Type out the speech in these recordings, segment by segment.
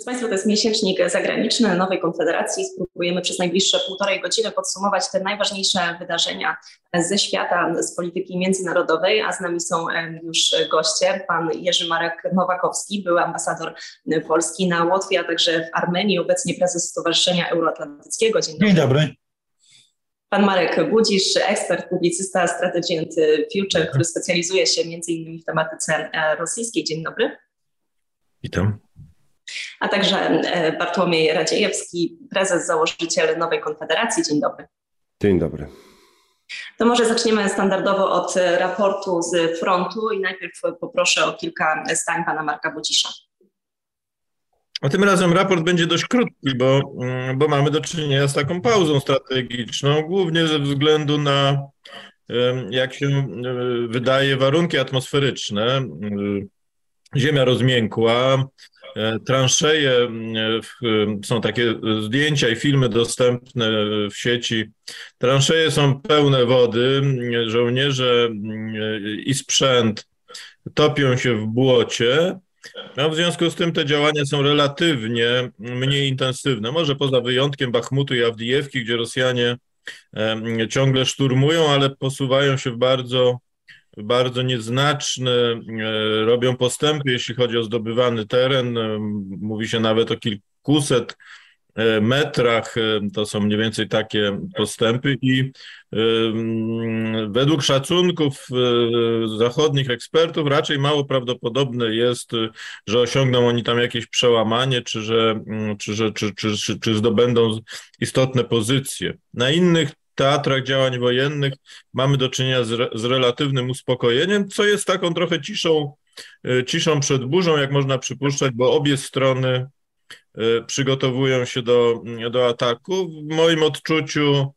Drodzy Państwo, to jest miesięcznik zagraniczny Nowej Konfederacji. Spróbujemy przez najbliższe półtorej godziny podsumować te najważniejsze wydarzenia ze świata, z polityki międzynarodowej, a z nami są już goście. Pan Jerzy Marek Nowakowski, były ambasador Polski na Łotwie, a także w Armenii, obecnie prezes Stowarzyszenia Euroatlantyckiego. Dzień dobry. Dzień dobry. Pan Marek Budzisz, ekspert, publicysta, Strategy and Future, który specjalizuje się między innymi w tematyce rosyjskiej. Dzień dobry. Witam a także e, Bartłomiej Radziejewski, prezes, założyciel Nowej Konfederacji. Dzień dobry. Dzień dobry. To może zaczniemy standardowo od raportu z frontu i najpierw poproszę o kilka zdań pana Marka Bucisza. A tym razem raport będzie dość krótki, bo, mm, bo mamy do czynienia z taką pauzą strategiczną, głównie ze względu na, jak się e, wydaje, warunki atmosferyczne. Ziemia rozmiękła, E, transzeje, e, są takie zdjęcia i filmy dostępne w sieci. Transzeje są pełne wody, żołnierze i sprzęt topią się w błocie. No, w związku z tym te działania są relatywnie mniej intensywne. Może poza wyjątkiem Bachmutu i Awdijewki, gdzie Rosjanie ciągle szturmują, ale posuwają się w bardzo bardzo nieznaczne, e, robią postępy, jeśli chodzi o zdobywany teren. E, mówi się nawet o kilkuset e, metrach, to są mniej więcej takie postępy i według szacunków zachodnich ekspertów raczej mało prawdopodobne jest, że osiągną oni tam jakieś przełamanie, czy że, czy, że, czy, czy, czy zdobędą istotne pozycje. Na innych teatrach działań wojennych mamy do czynienia z, re, z relatywnym uspokojeniem, co jest taką trochę ciszą, e, ciszą przed burzą, jak można przypuszczać, bo obie strony e, przygotowują się do, do ataku. W moim odczuciu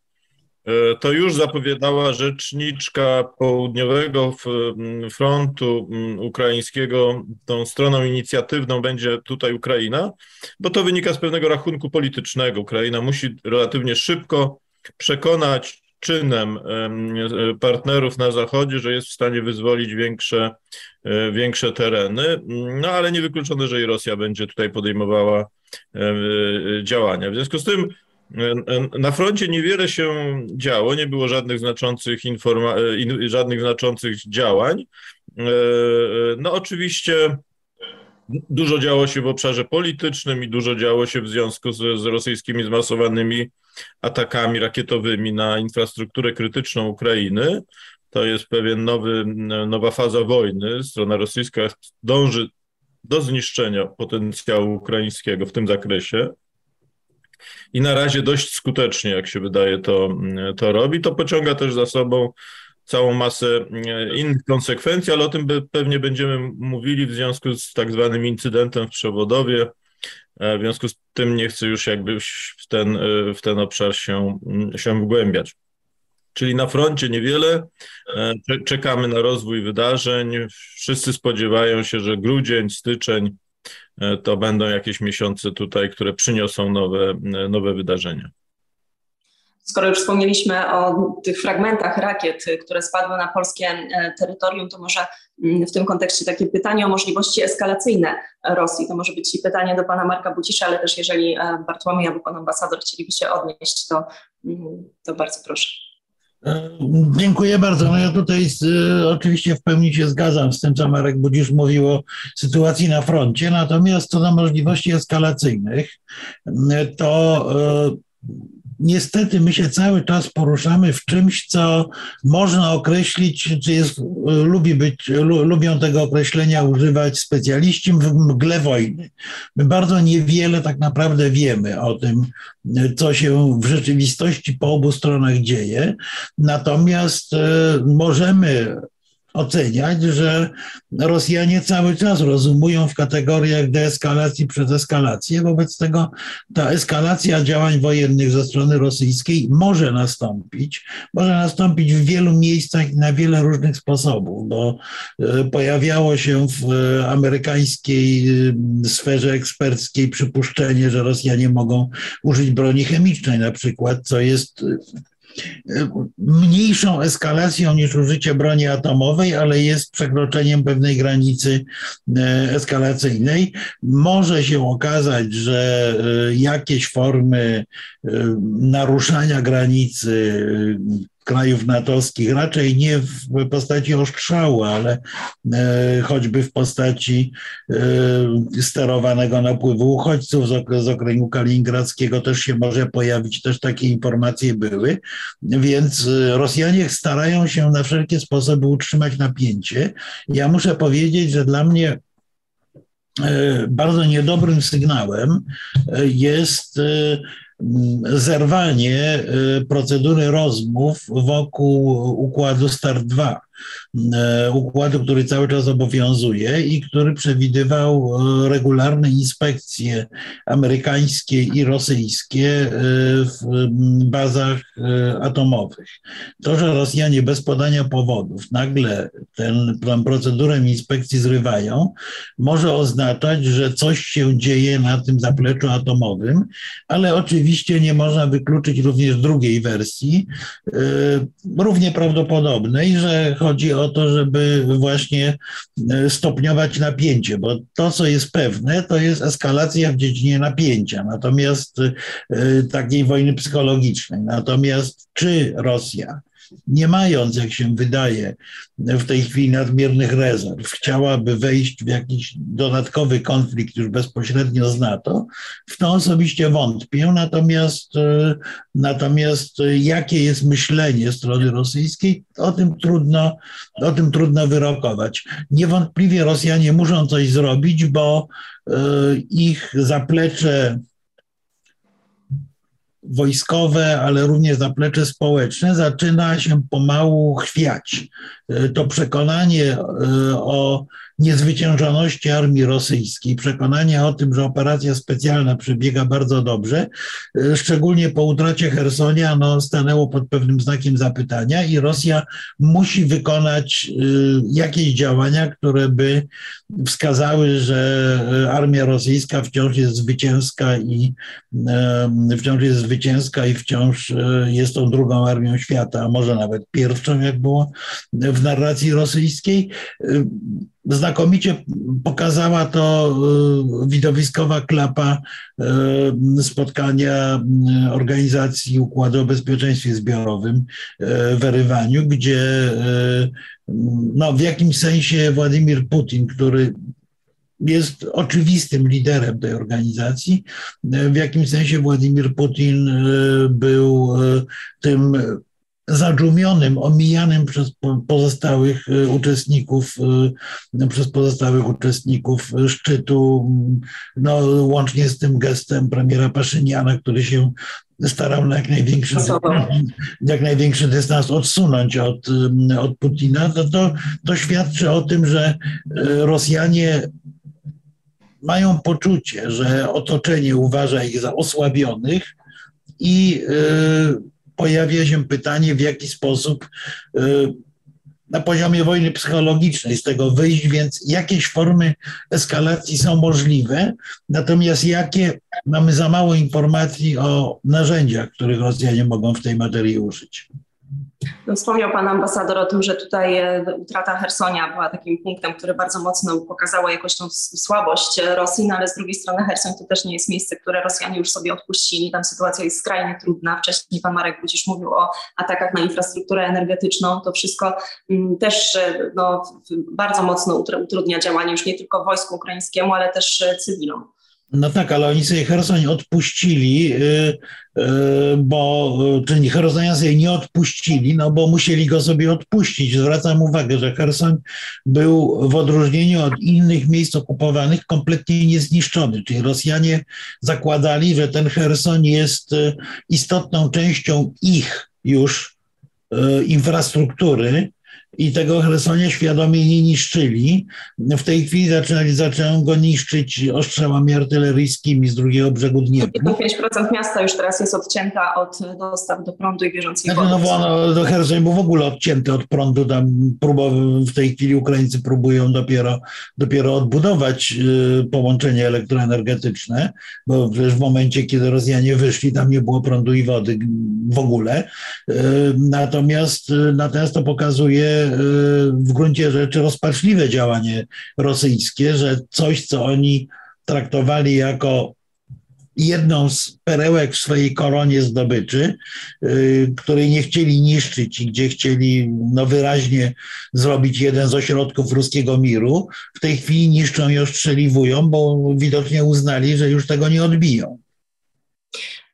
e, to już zapowiadała rzeczniczka południowego frontu ukraińskiego. Tą stroną inicjatywną będzie tutaj Ukraina, bo to wynika z pewnego rachunku politycznego. Ukraina musi relatywnie szybko przekonać czynem partnerów na Zachodzie, że jest w stanie wyzwolić większe, e, większe tereny, no ale niewykluczone, że i Rosja będzie tutaj podejmowała działania. W związku z tym na froncie niewiele się działo, nie było żadnych znaczących, informa- e, żadnych znaczących działań. E, no oczywiście dużo działo się w obszarze politycznym i dużo działo się w związku z, z rosyjskimi zmasowanymi atakami rakietowymi na infrastrukturę krytyczną Ukrainy. To jest pewien nowy, nowa faza wojny. Strona rosyjska dąży do zniszczenia potencjału ukraińskiego w tym zakresie. I na razie dość skutecznie, jak się wydaje, to, to robi. To pociąga też za sobą całą masę innych konsekwencji, ale o tym pewnie będziemy mówili w związku z tak zwanym incydentem w Przewodowie, E, w związku z tym nie chcę już jakby w ten, e, w ten obszar się, mm, się wgłębiać. Czyli na froncie niewiele, e, czekamy na rozwój wydarzeń. Wszyscy spodziewają się, że grudzień, styczeń to będą jakieś miesiące tutaj, które przyniosą nowe, nowe wydarzenia. Skoro już wspomnieliśmy o tych fragmentach rakiet, które spadły na polskie e, terytorium, to może mm, w tym kontekście takie pytanie o możliwości eskalacyjne Rosji. To może być i pytanie do pana Marka Bucisza, ale też jeżeli e, Bartłomiej albo pan ambasador chcieliby się odnieść, to, mm, to bardzo proszę. E, dziękuję bardzo. No ja tutaj z, oczywiście w pełni się zgadzam z tym, co Marek Budzisz mówił o sytuacji na froncie, natomiast co do możliwości eskalacyjnych, to niestety my się cały czas poruszamy w czymś, co można określić, czy jest, lubi być, lubią tego określenia używać specjaliści w mgle wojny. My bardzo niewiele tak naprawdę wiemy o tym, co się w rzeczywistości po obu stronach dzieje, natomiast e, możemy oceniać, że Rosjanie cały czas rozumują w kategoriach deeskalacji przez eskalację. Wobec tego ta eskalacja działań wojennych ze strony rosyjskiej może nastąpić. Może nastąpić w wielu miejscach i na wiele różnych sposobów, bo e, pojawiało się w e, amerykańskiej e, sferze eksperckiej przypuszczenie, że Rosjanie mogą użyć broni chemicznej na przykład, co jest mniejszą eskalacją niż użycie broni atomowej, ale jest przekroczeniem pewnej granicy eskalacyjnej. Może się okazać, że jakieś formy naruszania granicy krajów natowskich, raczej nie w postaci ostrzału, ale e, choćby w postaci e, sterowanego napływu uchodźców z, z okręgu kaliningradzkiego też się może pojawić, też takie informacje były, więc e, Rosjanie starają się na wszelkie sposoby utrzymać napięcie. Ja muszę powiedzieć, że dla mnie bardzo niedobrym sygnałem jest zerwanie procedury rozmów wokół układu START 2. E, układu, który cały czas obowiązuje i który przewidywał e, regularne inspekcje amerykańskie i rosyjskie e, w bazach atomowych. To, że Rosjanie bez podania powodów nagle tę procedurę inspekcji zrywają, może oznaczać, że coś się dzieje na tym zapleczu atomowym, ale oczywiście nie można wykluczyć również drugiej wersji, równie prawdopodobnej, że chodzi o to, żeby właśnie e, stopniować napięcie, bo to, co jest pewne, to jest eskalacja w dziedzinie napięcia, natomiast e, takiej wojny psychologicznej. Natomiast czy Rosja nie mając, jak się wydaje, w tej chwili nadmiernych rezerw, chciałaby wejść w jakiś dodatkowy konflikt już bezpośrednio z NATO, w to osobiście wątpię. Natomiast, e, natomiast jakie jest myślenie strony rosyjskiej, o tym trudno, o tym trudno wyrokować. Niewątpliwie Rosjanie muszą coś zrobić, bo e, ich zaplecze wojskowe, ale również zaplecze społeczne zaczyna się pomału chwiać. E, to przekonanie e, o niezwyciężoności armii rosyjskiej, przekonanie o tym, że operacja specjalna przebiega bardzo dobrze, e, szczególnie po utracie Hersonia, no, stanęło pod pewnym znakiem zapytania i Rosja musi wykonać jakieś działania, które by wskazały, że armia rosyjska wciąż jest zwycięska i wciąż jest zwycięska i wciąż jest tą drugą armią świata, a może nawet pierwszą, jak było w narracji rosyjskiej. Znakomicie pokazała to e, widowiskowa klapa e, spotkania Organizacji Układu o Bezpieczeństwie Zbiorowym w Erywaniu, gdzie no, w jakimś sensie Władimir Putin, który jest oczywistym liderem tej organizacji. W jakimś sensie Władimir Putin był tym zadżumionym, omijanym przez pozostałych e, uczestników, e, przez pozostałych uczestników szczytu, no, łącznie z tym gestem premiera Paszyniana, który się starał na jak największy, jak największy dystans odsunąć od, od Putina, to, to, to świadczy o tym, że e, Rosjanie mają poczucie, że otoczenie uważa ich za osłabionych i pojawia się pytanie, w jaki sposób y, na poziomie wojny psychologicznej z tego wyjść, więc jakieś formy eskalacji są możliwe, natomiast jakie mamy za mało informacji o narzędziach, których Rosjanie mogą w tej materii użyć. No, wspomniał Pan ambasador o tym, że tutaj e, utrata Hersonia była takim punktem, który bardzo mocno pokazała jakąś tą słabość Rosji, no ale z drugiej strony Hersoń to też nie jest miejsce, które Rosjanie już sobie odpuścili. Tam sytuacja jest skrajnie trudna. Wcześniej Pan Marek Budzisz mówił o atakach na infrastrukturę energetyczną. To wszystko mm, też e, no, bardzo mocno utrudnia działanie już nie tylko wojsku ukraińskiemu, ale też e, cywilom. No tak, ale oni sobie Hersoń odpuścili, y, y, bo, czyli Hersonia sobie nie odpuścili, no bo musieli go sobie odpuścić. Zwracam uwagę, że Hersoń był w odróżnieniu od innych miejsc okupowanych kompletnie niezniszczony, czyli Rosjanie zakładali, że ten Hersoń jest y, istotną częścią ich już infrastruktury, i tego Chersonia świadomie nie niszczyli. W tej chwili zaczynali, zaczynają go niszczyć ostrzałami artyleryjskimi z drugiego brzegu Dniepru. 5% miasta już teraz jest odcięta od dostaw do prądu i bieżącej znaczy, wody. No bo ono, do Chersonia był w ogóle odcięty od prądu. Tam próbował, w tej chwili Ukraińcy próbują dopiero, dopiero odbudować y, połączenie elektroenergetyczne, bo w momencie, kiedy Rosjanie wyszli, tam nie było prądu i wody w ogóle. Y, natomiast, y, natomiast to pokazuje w gruncie rzeczy rozpaczliwe działanie rosyjskie, że coś, co oni traktowali jako jedną z perełek w swojej koronie zdobyczy, y, której nie chcieli niszczyć i gdzie chcieli no, wyraźnie zrobić jeden z ośrodków ruskiego miru, w tej chwili niszczą i ostrzeliwują, bo widocznie uznali, że już tego nie odbiją.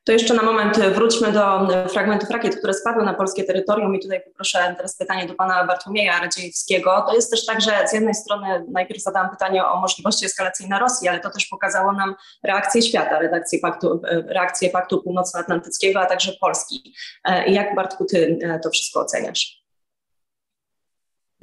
To jeszcze na moment wróćmy do fragmentów rakiet, które spadły na polskie terytorium i tutaj poproszę teraz pytanie do pana Bartłomieja Radziejewskiego. To jest też tak, że z jednej strony najpierw zadałam pytanie o możliwości eskalacji na Rosji, ale to też pokazało nam reakcję świata, redakcję paktu, reakcję Paktu Północnoatlantyckiego, a także Polski. E, jak Bartku ty e, to wszystko oceniasz?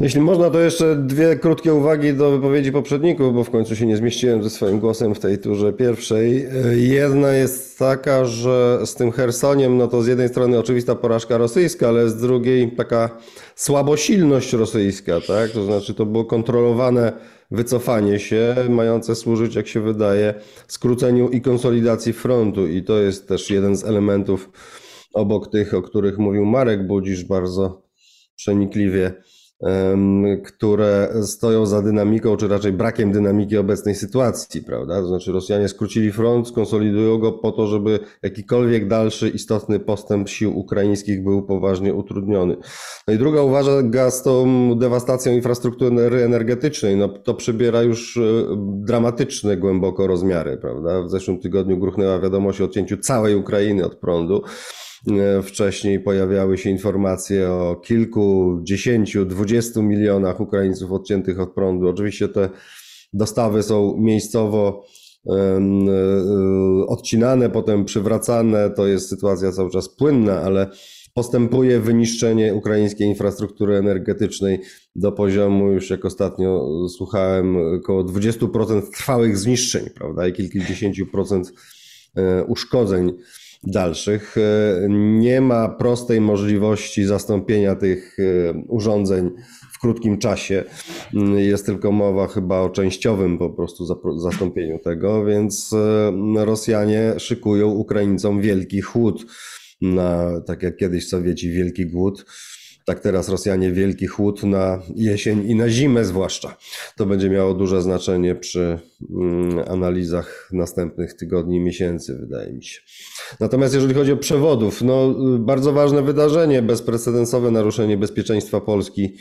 Jeśli można, to jeszcze dwie krótkie uwagi do wypowiedzi poprzedników, bo w końcu się nie zmieściłem ze swoim głosem w tej turze pierwszej. Jedna jest taka, że z tym Hersoniem, no to z jednej strony oczywista porażka rosyjska, ale z drugiej taka słabosilność rosyjska, tak? To znaczy to było kontrolowane wycofanie się, mające służyć, jak się wydaje, skróceniu i konsolidacji frontu. I to jest też jeden z elementów obok tych, o których mówił Marek Budzisz bardzo przenikliwie które stoją za dynamiką, czy raczej brakiem dynamiki obecnej sytuacji, prawda? To znaczy Rosjanie skrócili front, skonsolidują go po to, żeby jakikolwiek dalszy istotny postęp sił ukraińskich był poważnie utrudniony. No i druga uwaga z tą dewastacją infrastruktury energetycznej, no to przybiera już e, dramatyczne głęboko rozmiary, prawda? W zeszłym tygodniu gruchnęła wiadomość o odcięciu całej Ukrainy od prądu. E, wcześniej pojawiały się informacje o kilku, dziesięciu, dwudziestu milionach Ukraińców odciętych od prądu. Oczywiście te dostawy są miejscowo e, odcinane, potem przywracane. To jest sytuacja cały czas płynna, ale postępuje wyniszczenie ukraińskiej infrastruktury energetycznej do poziomu, już jak ostatnio słuchałem, około 20% trwałych zniszczeń, prawda, i kilkudziesięciu procent e, uszkodzeń dalszych. E, nie ma prostej możliwości zastąpienia tych e, urządzeń w krótkim czasie. Mm, jest tylko mowa chyba o częściowym po prostu zastąpieniu tego, więc e, Rosjanie szykują Ukraińcom wielki chłód na, tak jak kiedyś Sowieci, wielki głód tak teraz Rosjanie wielki chłód na jesień i na zimę zwłaszcza. To będzie miało duże znaczenie przy mm, analizach następnych tygodni, miesięcy, wydaje mi się. Natomiast jeżeli chodzi o przewodów, no bardzo ważne wydarzenie, bezprecedensowe naruszenie bezpieczeństwa Polski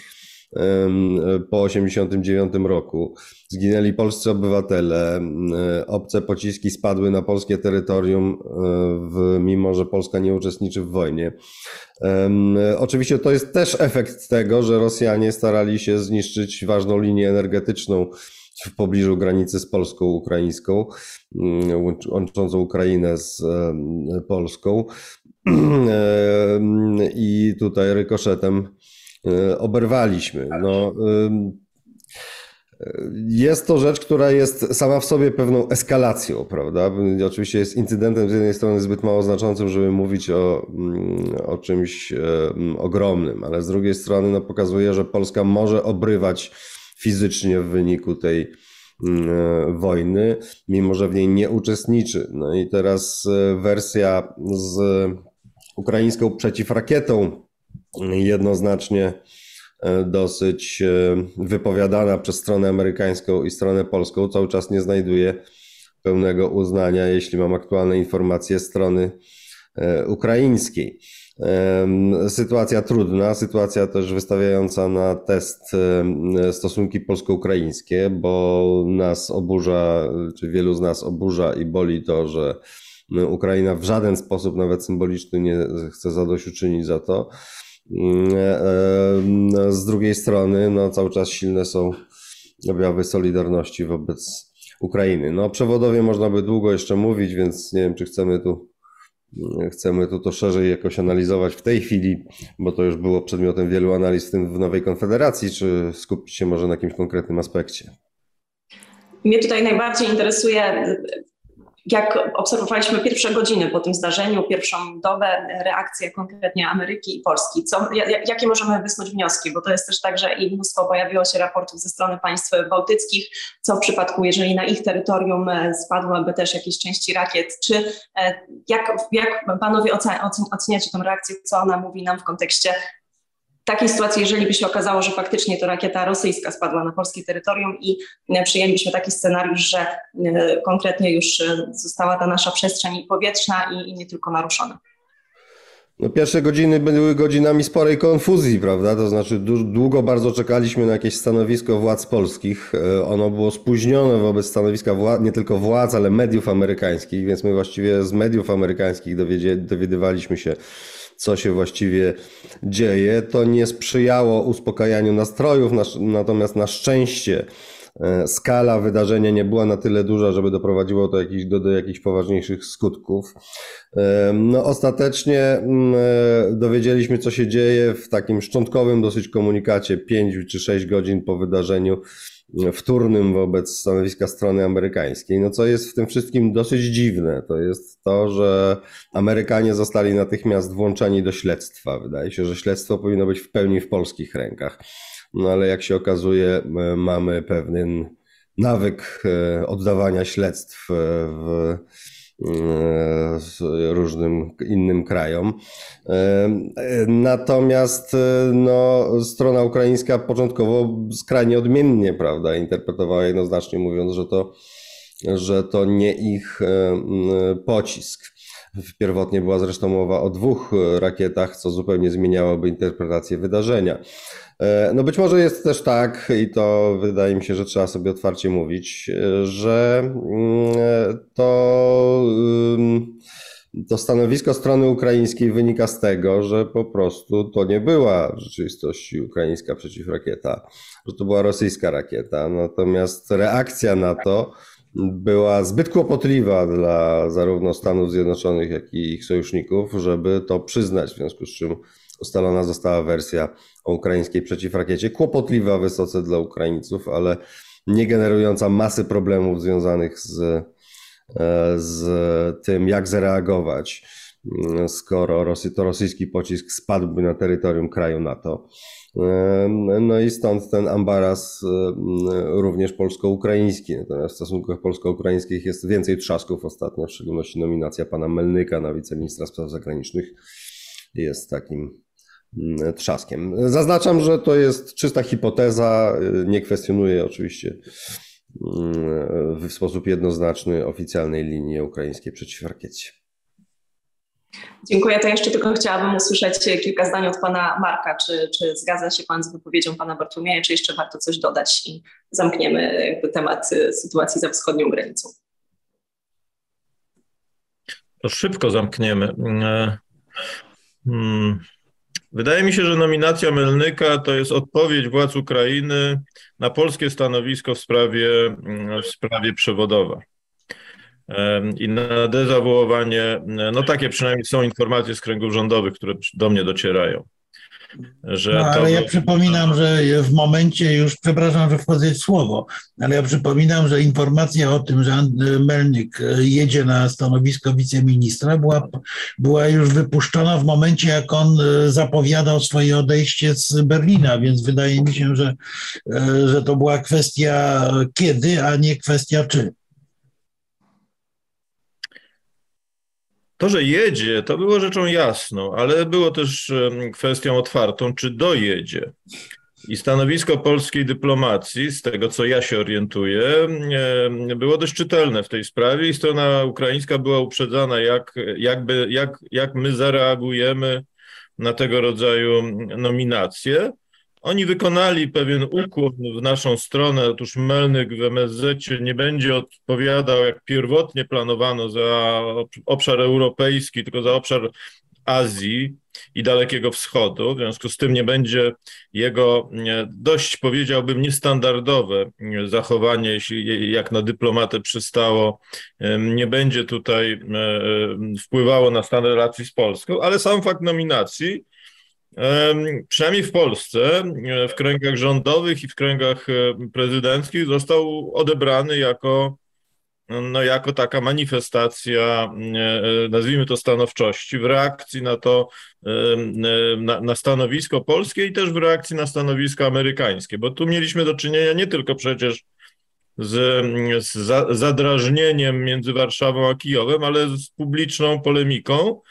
po 1989 roku. Zginęli polscy obywatele, obce pociski spadły na polskie terytorium, w, mimo że Polska nie uczestniczy w wojnie. Oczywiście to jest też efekt tego, że Rosjanie starali się zniszczyć ważną linię energetyczną w pobliżu granicy z Polską ukraińską, łączącą Ukrainę z Polską. I tutaj rykoszetem E, oberwaliśmy. No, jest to rzecz, która jest sama w sobie pewną eskalacją, prawda? Oczywiście jest incydentem z jednej strony zbyt mało znaczącym, żeby mówić o, mm, o czymś ogromnym, ale z drugiej strony no, pokazuje, że Polska może obrywać fizycznie w wyniku tej mm, e, wojny, mimo że w niej nie uczestniczy. No i teraz e, wersja z ukraińską przeciwrakietą jednoznacznie e, dosyć e, wypowiadana przez stronę amerykańską i stronę polską, cały czas nie znajduje pełnego uznania, jeśli mam aktualne informacje strony e, ukraińskiej. Sytuacja trudna, sytuacja też wystawiająca na test stosunki polsko-ukraińskie, bo nas oburza, czy wielu z nas oburza i boli to, że Ukraina w żaden sposób, nawet symboliczny, nie chce zadośćuczynić za to. Mm, e, e, z drugiej strony, no, cały czas silne są objawy solidarności wobec Ukrainy. No, o przewodowie można by długo jeszcze mówić, więc nie wiem, czy chcemy tu chcemy to, to szerzej jakoś analizować w tej chwili, bo to już było przedmiotem wielu analiz, w tym w Nowej Konfederacji, czy skupić się może na jakimś konkretnym aspekcie? Mnie tutaj najbardziej interesuje jak obserwowaliśmy pierwsze godziny po tym zdarzeniu, pierwszą dobę, reakcję konkretnie Ameryki i Polski, co, jakie możemy wysnuć wnioski, bo to jest też tak, że i mnóstwo pojawiło się raportów ze strony państw bałtyckich, co w przypadku, jeżeli na ich terytorium e, spadłyby też jakieś części rakiet, czy e, jak, jak panowie oceniacie tę reakcję, co ona mówi nam w kontekście takiej sytuacji, jeżeli by się okazało, że faktycznie to rakieta rosyjska spadła na polskie terytorium i e, przyjęlibyśmy taki scenariusz, że e, konkretnie już e, została ta nasza przestrzeń powietrzna i, i nie tylko naruszona. No pierwsze godziny były godzinami sporej konfuzji, prawda? To znaczy długo bardzo czekaliśmy na jakieś stanowisko władz polskich. Ono było spóźnione wobec stanowiska władz, nie tylko władz, ale mediów amerykańskich, więc my właściwie z mediów amerykańskich dowiadywaliśmy się co się właściwie dzieje. To nie sprzyjało uspokajaniu nastrojów, natomiast na szczęście e, skala wydarzenia nie była na tyle duża, żeby doprowadziło to jakiś, do, do jakichś poważniejszych skutków. E, no, ostatecznie mm, e, dowiedzieliśmy, co się dzieje w takim szczątkowym dosyć komunikacie 5 czy 6 godzin po wydarzeniu wtórnym wobec stanowiska strony amerykańskiej. No co jest w tym wszystkim dosyć dziwne, to jest to, że Amerykanie zostali natychmiast włączeni do śledztwa. Wydaje się, że śledztwo powinno być w pełni w polskich rękach. No ale jak się okazuje, mamy pewien nawyk e, oddawania śledztw w różnym innym krajom. Natomiast no, strona ukraińska początkowo skrajnie odmiennie prawda, interpretowała jednoznacznie, mówiąc, że to, że to nie ich pocisk. Pierwotnie była zresztą mowa o dwóch rakietach, co zupełnie zmieniałoby interpretację wydarzenia. E, no być może jest też tak, i to wydaje mi się, że trzeba sobie otwarcie mówić, e, że mm, to, to stanowisko strony ukraińskiej wynika z tego, że po prostu to nie była w rzeczywistości ukraińska przeciwrakieta, że to była rosyjska rakieta. Natomiast reakcja na to była zbyt kłopotliwa dla zarówno Stanów Zjednoczonych, jak i ich sojuszników, żeby to przyznać, w związku z czym ustalona została wersja o ukraińskiej przeciwrakiecie, kłopotliwa wysoce dla Ukraińców, ale nie generująca masy problemów związanych z, e, z tym, jak zareagować, mm, skoro Rosy, to rosyjski pocisk spadłby na terytorium kraju NATO. E, no i stąd ten ambaras e, również polsko-ukraiński. Natomiast w stosunkach polsko-ukraińskich jest więcej trzasków ostatnio, w szczególności nominacja pana Melnyka na wiceministra spraw zagranicznych jest takim Mm, trzaskiem. Zaznaczam, że to jest czysta hipoteza, y, nie kwestionuję oczywiście mm, w sposób jednoznaczny oficjalnej linii ukraińskiej przeciw rakiecie. Dziękuję. To jeszcze tylko chciałabym usłyszeć kilka zdań od pana Marka. Czy, czy zgadza się pan z wypowiedzią pana Bartłomieja, czy jeszcze warto coś dodać i zamkniemy jakby temat y, sytuacji za wschodnią granicą? To szybko zamkniemy. Mm, hmm. Wydaje mi się, że nominacja Melnyka to jest odpowiedź władz Ukrainy na polskie stanowisko w sprawie, mm, w sprawie przewodowa. I na dezawuowanie, no takie przynajmniej są informacje z kręgów rządowych, które do mnie docierają. Że no, ale to... ja przypominam, że w momencie już, przepraszam, że wchodzę w słowo, ale ja przypominam, że informacja o tym, że Melnik jedzie na stanowisko wiceministra była, była już wypuszczona w momencie, jak on e, zapowiadał swoje odejście z Berlina, więc wydaje mi się, że, e, że to była kwestia kiedy, a nie kwestia czy. To, że jedzie, to było rzeczą jasną, ale było też kwestią otwartą, czy dojedzie. I stanowisko polskiej dyplomacji, z tego co ja się orientuję, było dość czytelne w tej sprawie i strona ukraińska była uprzedzana, jak, jakby, jak, jak my zareagujemy na tego rodzaju nominacje. Oni wykonali pewien ukłon w naszą stronę. Otóż Melnyk w MSZ nie będzie odpowiadał, jak pierwotnie planowano, za obszar europejski, tylko za obszar Azji. i Dalekiego Wschodu. W związku z tym nie będzie jego dość, powiedziałbym, niestandardowe zachowanie, jeśli jak na dyplomatę przystało, nie będzie tutaj wpływało na stan relacji z Polską, ale sam fakt nominacji przynajmniej w Polsce, w kręgach rządowych i w kręgach prezydenckich został odebrany jako no, jako taka manifestacja, e, nazwijmy to stanowczości, w reakcji na to, e, na, na, stanowisko polskie i też w reakcji na stanowisko amerykańskie, bo tu mieliśmy do czynienia nie tylko przecież z, z zadrażnieniem między Warszawą a Kijowem, ale z publiczną polemiką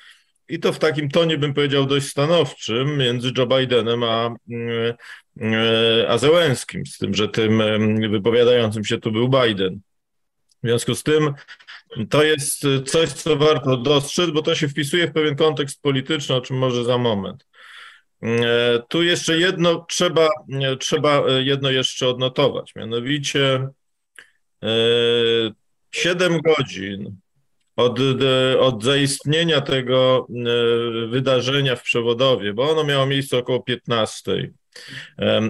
i to w takim tonie, bym powiedział, dość stanowczym między Joe Bidenem a, e, a z tym, że tym wypowiadającym się tu był Biden. W związku z tym to jest coś, co warto dostrzec, bo to się wpisuje w pewien kontekst polityczny, o czym może za moment. E, tu jeszcze jedno trzeba, trzeba jedno jeszcze odnotować, mianowicie 7 e, godzin od, od zaistnienia tego e, wydarzenia w przewodowie, bo ono miało miejsce około 15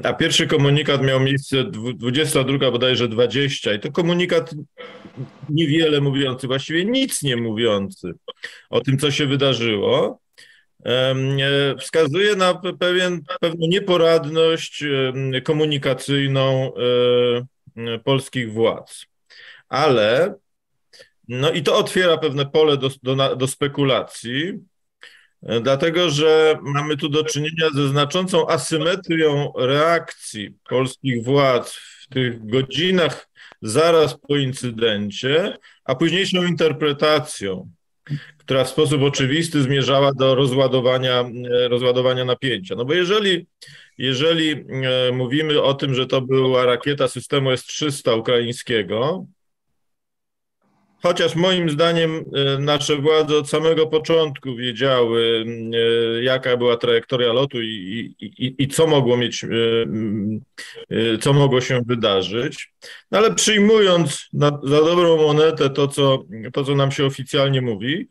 a pierwszy komunikat miał miejsce 22 bodajże 20 i to komunikat niewiele mówiący, właściwie nic nie mówiący o tym, co się wydarzyło. E, wskazuje na pewien, pewną nieporadność komunikacyjną e, polskich władz. Ale, no i to otwiera pewne pole do, do, do spekulacji, dlatego że mamy tu do czynienia ze znaczącą asymetrią reakcji polskich władz w tych godzinach zaraz po incydencie, a późniejszą interpretacją, która w sposób oczywisty zmierzała do rozładowania, rozładowania napięcia. No bo jeżeli, jeżeli e, mówimy o tym, że to była rakieta systemu S-300 ukraińskiego, Chociaż moim zdaniem e, nasze władze od samego początku wiedziały, e, jaka była trajektoria lotu i, i, i co mogło mieć, e, co mogło się wydarzyć. No ale przyjmując na, za dobrą monetę to co, to, co nam się oficjalnie mówi,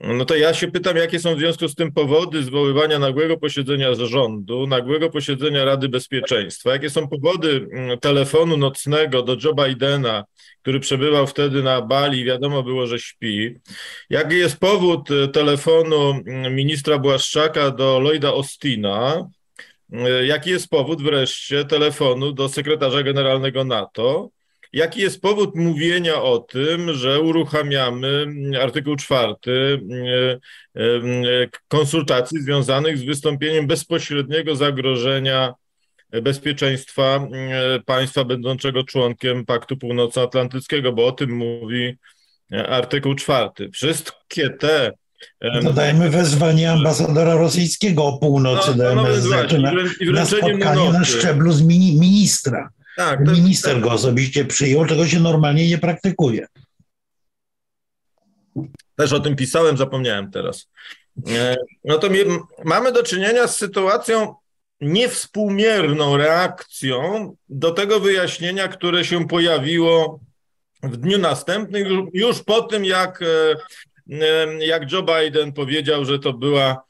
no to ja się pytam, jakie są w związku z tym powody zwoływania nagłego posiedzenia zarządu, nagłego posiedzenia Rady Bezpieczeństwa, jakie są powody mm, telefonu nocnego do Joe Bidena, który przebywał wtedy na Bali, wiadomo było, że śpi. Jaki jest powód y, telefonu mm, ministra Błaszczaka do Lloyda Austina? Y, jaki jest powód wreszcie telefonu do sekretarza generalnego NATO? Jaki jest powód mówienia o tym, że uruchamiamy artykuł czwarty e, e, konsultacji związanych z wystąpieniem bezpośredniego zagrożenia bezpieczeństwa e, państwa będącego członkiem Paktu Północnoatlantyckiego, bo o tym mówi artykuł czwarty. Wszystkie te Dodajmy wezwanie ambasadora rosyjskiego o północy no, do MSZ no, no, na, na spotkanie na szczeblu z mini, ministra. Tak, Minister go osobiście przyjął, czego się normalnie nie praktykuje. Też o tym pisałem, zapomniałem teraz. E, no to mamy do czynienia z sytuacją niewspółmierną reakcją do tego wyjaśnienia, które się pojawiło w dniu następnym, już po tym, jak, e, e, jak Joe Biden powiedział, że to była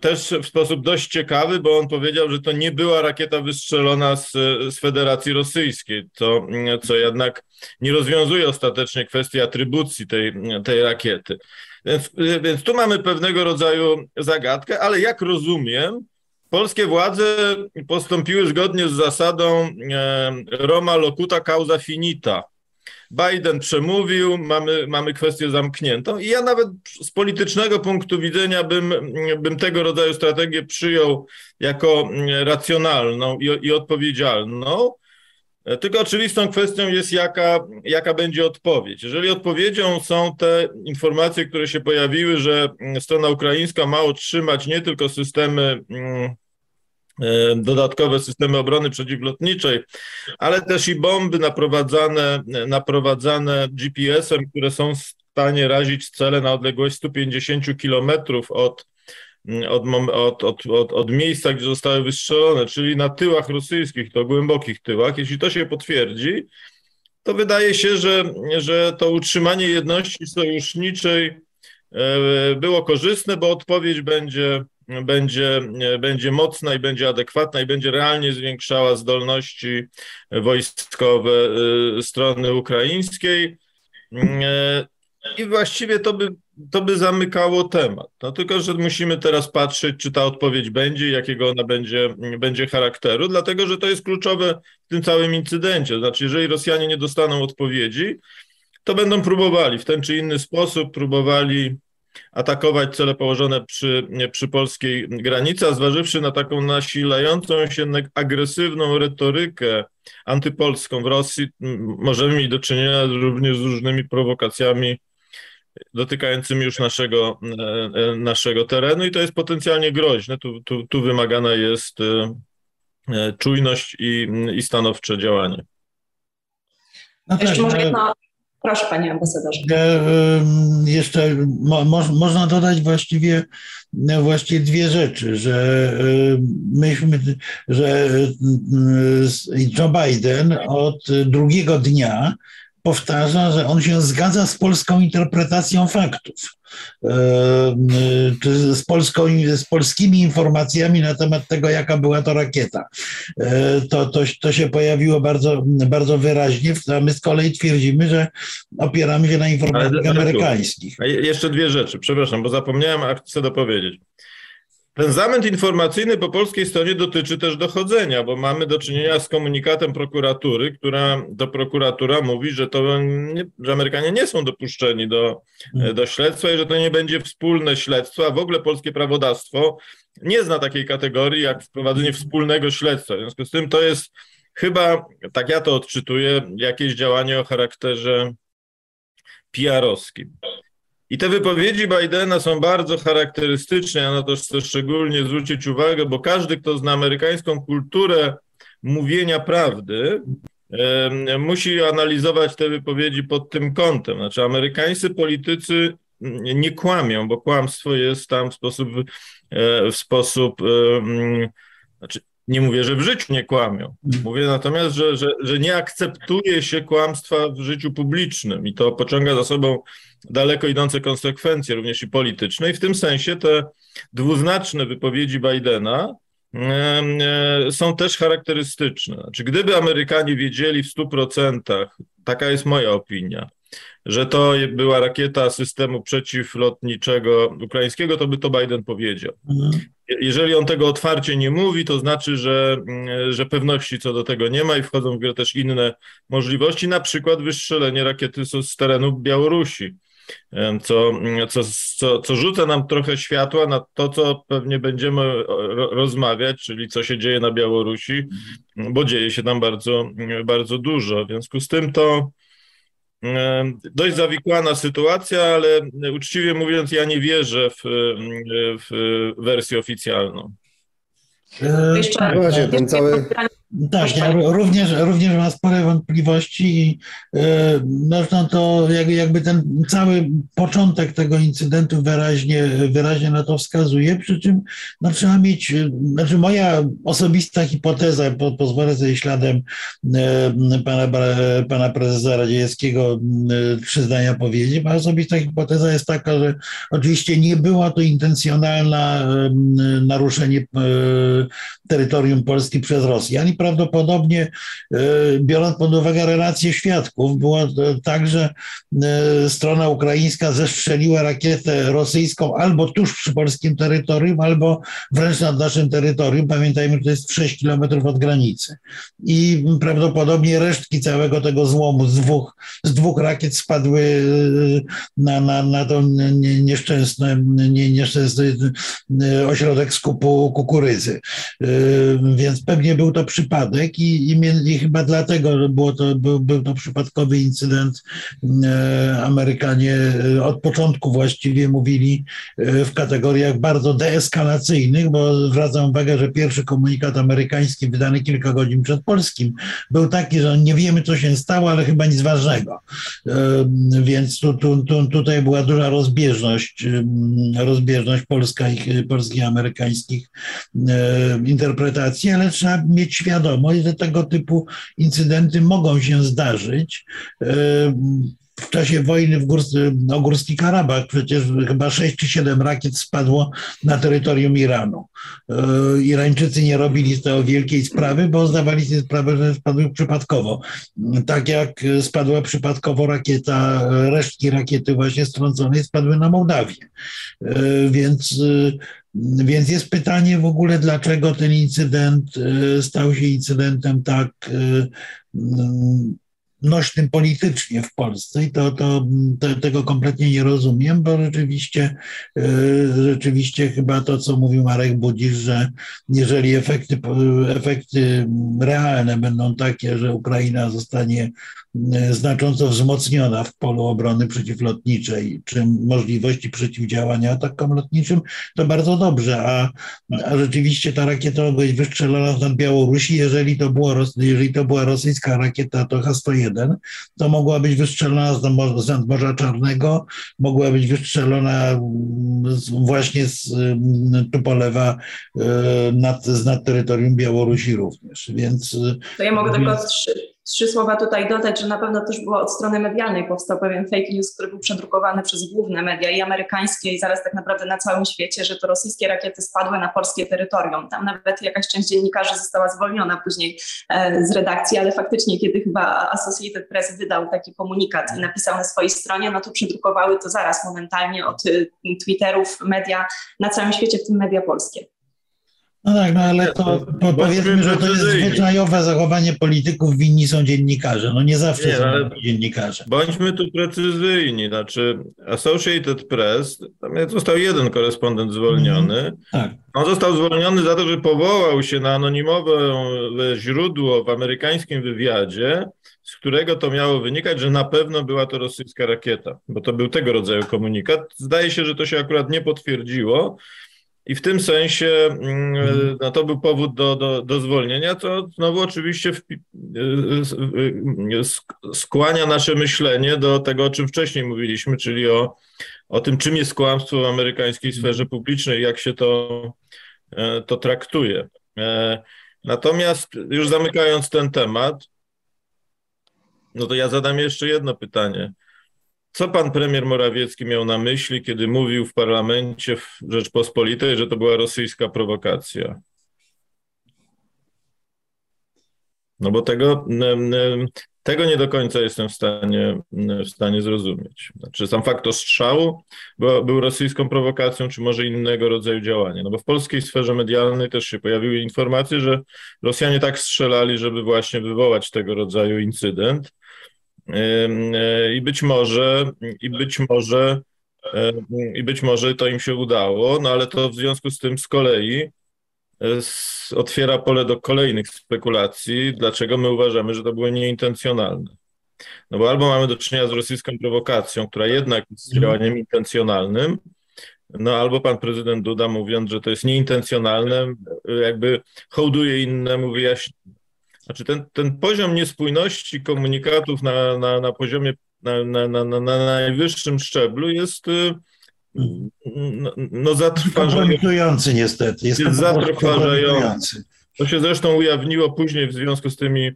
też w sposób dość ciekawy, bo on powiedział, że to nie była rakieta wystrzelona z, z Federacji Rosyjskiej, co, co jednak nie rozwiązuje ostatecznie kwestii atrybucji tej, tej rakiety. Więc, więc tu mamy pewnego rodzaju zagadkę, ale jak rozumiem, polskie władze postąpiły zgodnie z zasadą e, Roma locuta causa finita Biden przemówił, mamy, mamy kwestię zamkniętą i ja nawet z politycznego punktu widzenia bym, bym tego rodzaju strategię przyjął jako racjonalną i, i odpowiedzialną. Tylko oczywistą kwestią jest, jaka, jaka będzie odpowiedź. Jeżeli odpowiedzią są te informacje, które się pojawiły, że strona ukraińska ma otrzymać nie tylko systemy mm, dodatkowe systemy obrony przeciwlotniczej, ale też i bomby naprowadzane, naprowadzane GPS-em, które są w stanie razić cele na odległość 150 kilometrów od, od, od, od, od, od miejsca, gdzie zostały wystrzelone, czyli na tyłach rosyjskich, to głębokich tyłach. Jeśli to się potwierdzi, to wydaje się, że, że to utrzymanie jedności sojuszniczej E, było korzystne, bo odpowiedź będzie, będzie, będzie mocna i będzie adekwatna i będzie realnie zwiększała zdolności wojskowe strony ukraińskiej. I właściwie to by, to by zamykało temat. No tylko, że musimy teraz patrzeć, czy ta odpowiedź będzie, jakiego ona będzie, będzie charakteru, dlatego że to jest kluczowe w tym całym incydencie. Znaczy, jeżeli Rosjanie nie dostaną odpowiedzi, to będą próbowali w ten czy inny sposób, próbowali atakować cele położone przy, przy polskiej granicy, a zważywszy na taką nasilającą się agresywną retorykę antypolską w Rosji, możemy mieć do czynienia również z różnymi prowokacjami dotykającymi już naszego, e, e, naszego terenu i to jest potencjalnie groźne. Tu, tu, tu wymagana jest e, czujność i, i stanowcze działanie. No Jeszcze tak, może jedno, Proszę, panie ambasadorze. Jeszcze mo, mo, można dodać właściwie, właściwie dwie rzeczy, że myśmy, że Joe Biden od drugiego dnia powtarza, że on się zgadza z polską interpretacją faktów, e, czy z, polską, z polskimi informacjami na temat tego, jaka była to rakieta. E, to, to, to się pojawiło bardzo, bardzo wyraźnie, a my z kolei twierdzimy, że opieramy się na informacjach amerykańskich. Jeszcze dwie rzeczy, przepraszam, bo zapomniałem, a chcę dopowiedzieć. Ten zamęt informacyjny po polskiej stronie dotyczy też dochodzenia, bo mamy do czynienia z komunikatem prokuratury, która to prokuratura mówi, że to nie, że Amerykanie nie są dopuszczeni do, hmm. do śledztwa i że to nie będzie wspólne śledztwo, a w ogóle polskie prawodawstwo nie zna takiej kategorii jak wprowadzenie wspólnego śledztwa. W związku z tym to jest chyba, tak ja to odczytuję, jakieś działanie o charakterze PR-owskim. I te wypowiedzi Bidena są bardzo charakterystyczne, ja na to chcę szczególnie zwrócić uwagę, bo każdy, kto zna amerykańską kulturę mówienia prawdy, musi analizować te wypowiedzi pod tym kątem. Znaczy, amerykańscy politycy nie kłamią, bo kłamstwo jest tam w sposób, e, w sposób znaczy, nie mówię, że w życiu nie kłamią. Mówię natomiast, że, że, że nie akceptuje się kłamstwa w życiu publicznym i to pociąga za sobą daleko idące konsekwencje, również i polityczne. I w tym sensie te dwuznaczne wypowiedzi Bidena e, są też charakterystyczne. Znaczy, gdyby Amerykanie wiedzieli w 100%, taka jest moja opinia, że to była rakieta systemu przeciwlotniczego ukraińskiego, to by to Biden powiedział. Mhm. Jeżeli on tego otwarcie nie mówi, to znaczy, że, że pewności co do tego nie ma i wchodzą w grę też inne możliwości, na przykład wystrzelenie rakiety z terenu Białorusi co, co, co, co rzuca nam trochę światła na to, co pewnie będziemy rozmawiać, czyli co się dzieje na Białorusi, bo dzieje się tam bardzo, bardzo dużo. W związku z tym to dość zawikłana sytuacja, ale uczciwie mówiąc, ja nie wierzę w, w wersję oficjalną. Jeszcze, Właśnie, ten cały... Tak, ja również, również mam spore wątpliwości i e, no, to jakby ten cały początek tego incydentu wyraźnie, wyraźnie na to wskazuje, przy czym no, trzeba mieć, znaczy moja osobista hipoteza, po, pozwolę sobie śladem e, pana, pana prezesa Radzieckiego e, trzy zdania powiedzieć, moja osobista hipoteza jest taka, że oczywiście nie było to intencjonalne naruszenie terytorium Polski przez Rosję, ani prawdopodobnie, e, biorąc pod uwagę relacje świadków, było tak, że e, strona ukraińska zestrzeliła rakietę rosyjską albo tuż przy polskim terytorium, albo wręcz nad naszym terytorium. Pamiętajmy, że to jest 6 kilometrów od granicy. I prawdopodobnie resztki całego tego złomu z dwóch, z dwóch rakiet spadły e, na, na, na to nieszczęsny, nieszczęsny ośrodek skupu kukurydzy. Więc pewnie był to przypadek przypadek i, i, i chyba dlatego że było to, był, był to przypadkowy incydent. E, Amerykanie e, od początku właściwie mówili e, w kategoriach bardzo deeskalacyjnych, bo zwracam uwagę, że pierwszy komunikat amerykański wydany kilka godzin przed polskim był taki, że nie wiemy, co się stało, ale chyba nic ważnego. Więc tu, tu, tu, tutaj była duża rozbieżność, rozbieżność polskich i amerykańskich interpretacji, ale trzeba mieć świadomość, świadomość, że tego typu incydenty mogą się zdarzyć. w czasie wojny w Górscy, o Górski Karabach przecież chyba 6 czy 7 rakiet spadło na terytorium Iranu. Irańczycy nie robili z tego wielkiej sprawy, bo zdawali sobie sprawę, że spadły przypadkowo. Tak jak spadła przypadkowo rakieta, resztki rakiety właśnie strąconej spadły na Mołdawię. Więc więc jest pytanie w ogóle, dlaczego ten incydent e, stał się incydentem tak e, nośnym politycznie w Polsce? I to, to, tego kompletnie nie rozumiem, bo rzeczywiście, rzeczywiście chyba to, co mówił Marek Budzisz, że jeżeli efekty, efekty realne będą takie, że Ukraina zostanie znacząco wzmocniona w polu obrony przeciwlotniczej, czy możliwości przeciwdziałania atakom lotniczym, to bardzo dobrze, a, a rzeczywiście ta rakieta mogła być wystrzelona nad Białorusi, jeżeli to, było, jeżeli to była rosyjska rakieta, to H-101, to mogła być wystrzelona z nadmorza Czarnego, mogła być wystrzelona mm, właśnie z mm, Tupolewa e, nad, z nad terytorium Białorusi również. Więc, to ja mogę więc... tylko trzy słowa tutaj dodać, że na pewno też było od strony medialnej powstał pewien fake news, który był przedrukowany przez główne media i amerykańskie i zaraz tak naprawdę na całym świecie, że to rosyjskie rakiety spadły na polskie terytorium. Tam nawet jakaś część dziennikarzy została zwolniona później e, z redakcji, ale faktycznie kiedy chyba Associated Press wydał taki komunikat i napisał na swojej stronie, no to przedrukowały to zaraz momentalnie od y, Twitterów media na całym świecie, w tym media polskie. No tak, no ale to, powiedzmy, że to jest zwyczajowe zachowanie polityków, winni są dziennikarze. No nie zawsze nie, są dziennikarze. Bądźmy tu precyzyjni. Znaczy Associated Press, tam został jeden korespondent zwolniony. Mm, tak. On został zwolniony za to, że powołał się na anonimowe źródło w amerykańskim wywiadzie, z którego to miało wynikać, że na pewno była to rosyjska rakieta, bo to był tego rodzaju komunikat. Zdaje się, że to się akurat nie potwierdziło. I w tym sensie mm, mhm. no, to był powód do, do, do zwolnienia, to znowu oczywiście w, y, y, y, skłania nasze myślenie do tego, o czym wcześniej mówiliśmy, czyli o, o tym, czym jest kłamstwo w amerykańskiej mhm. sferze publicznej, jak się to, e, to traktuje. E, natomiast już zamykając ten temat, no to ja zadam jeszcze jedno pytanie. Co pan premier Morawiecki miał na myśli, kiedy mówił w parlamencie w Rzeczpospolitej, że to była rosyjska prowokacja? No bo tego, tego nie do końca jestem w stanie, w stanie zrozumieć. Znaczy sam fakt ostrzału był, był rosyjską prowokacją, czy może innego rodzaju działania. No bo w polskiej sferze medialnej też się pojawiły informacje, że Rosjanie tak strzelali, żeby właśnie wywołać tego rodzaju incydent. E, I być może, i być może, i być może to im się udało, no ale to w związku z tym z kolei e, otwiera pole do kolejnych spekulacji, dlaczego my uważamy, że to było nieintencjonalne. No bo albo mamy do czynienia z rosyjską prowokacją, która jednak jest mhm. działaniem intencjonalnym, no albo pan prezydent Duda mówiąc, że to jest nieintencjonalne, jakby hołduje innemu wyjaśnieniu. Znaczy ten, ten poziom niespójności komunikatów na, na, na poziomie, na, na, na, na najwyższym szczeblu jest y, no, no zatrważający. niestety. Jest, jest zatrważający. To się zresztą ujawniło później w związku z tymi,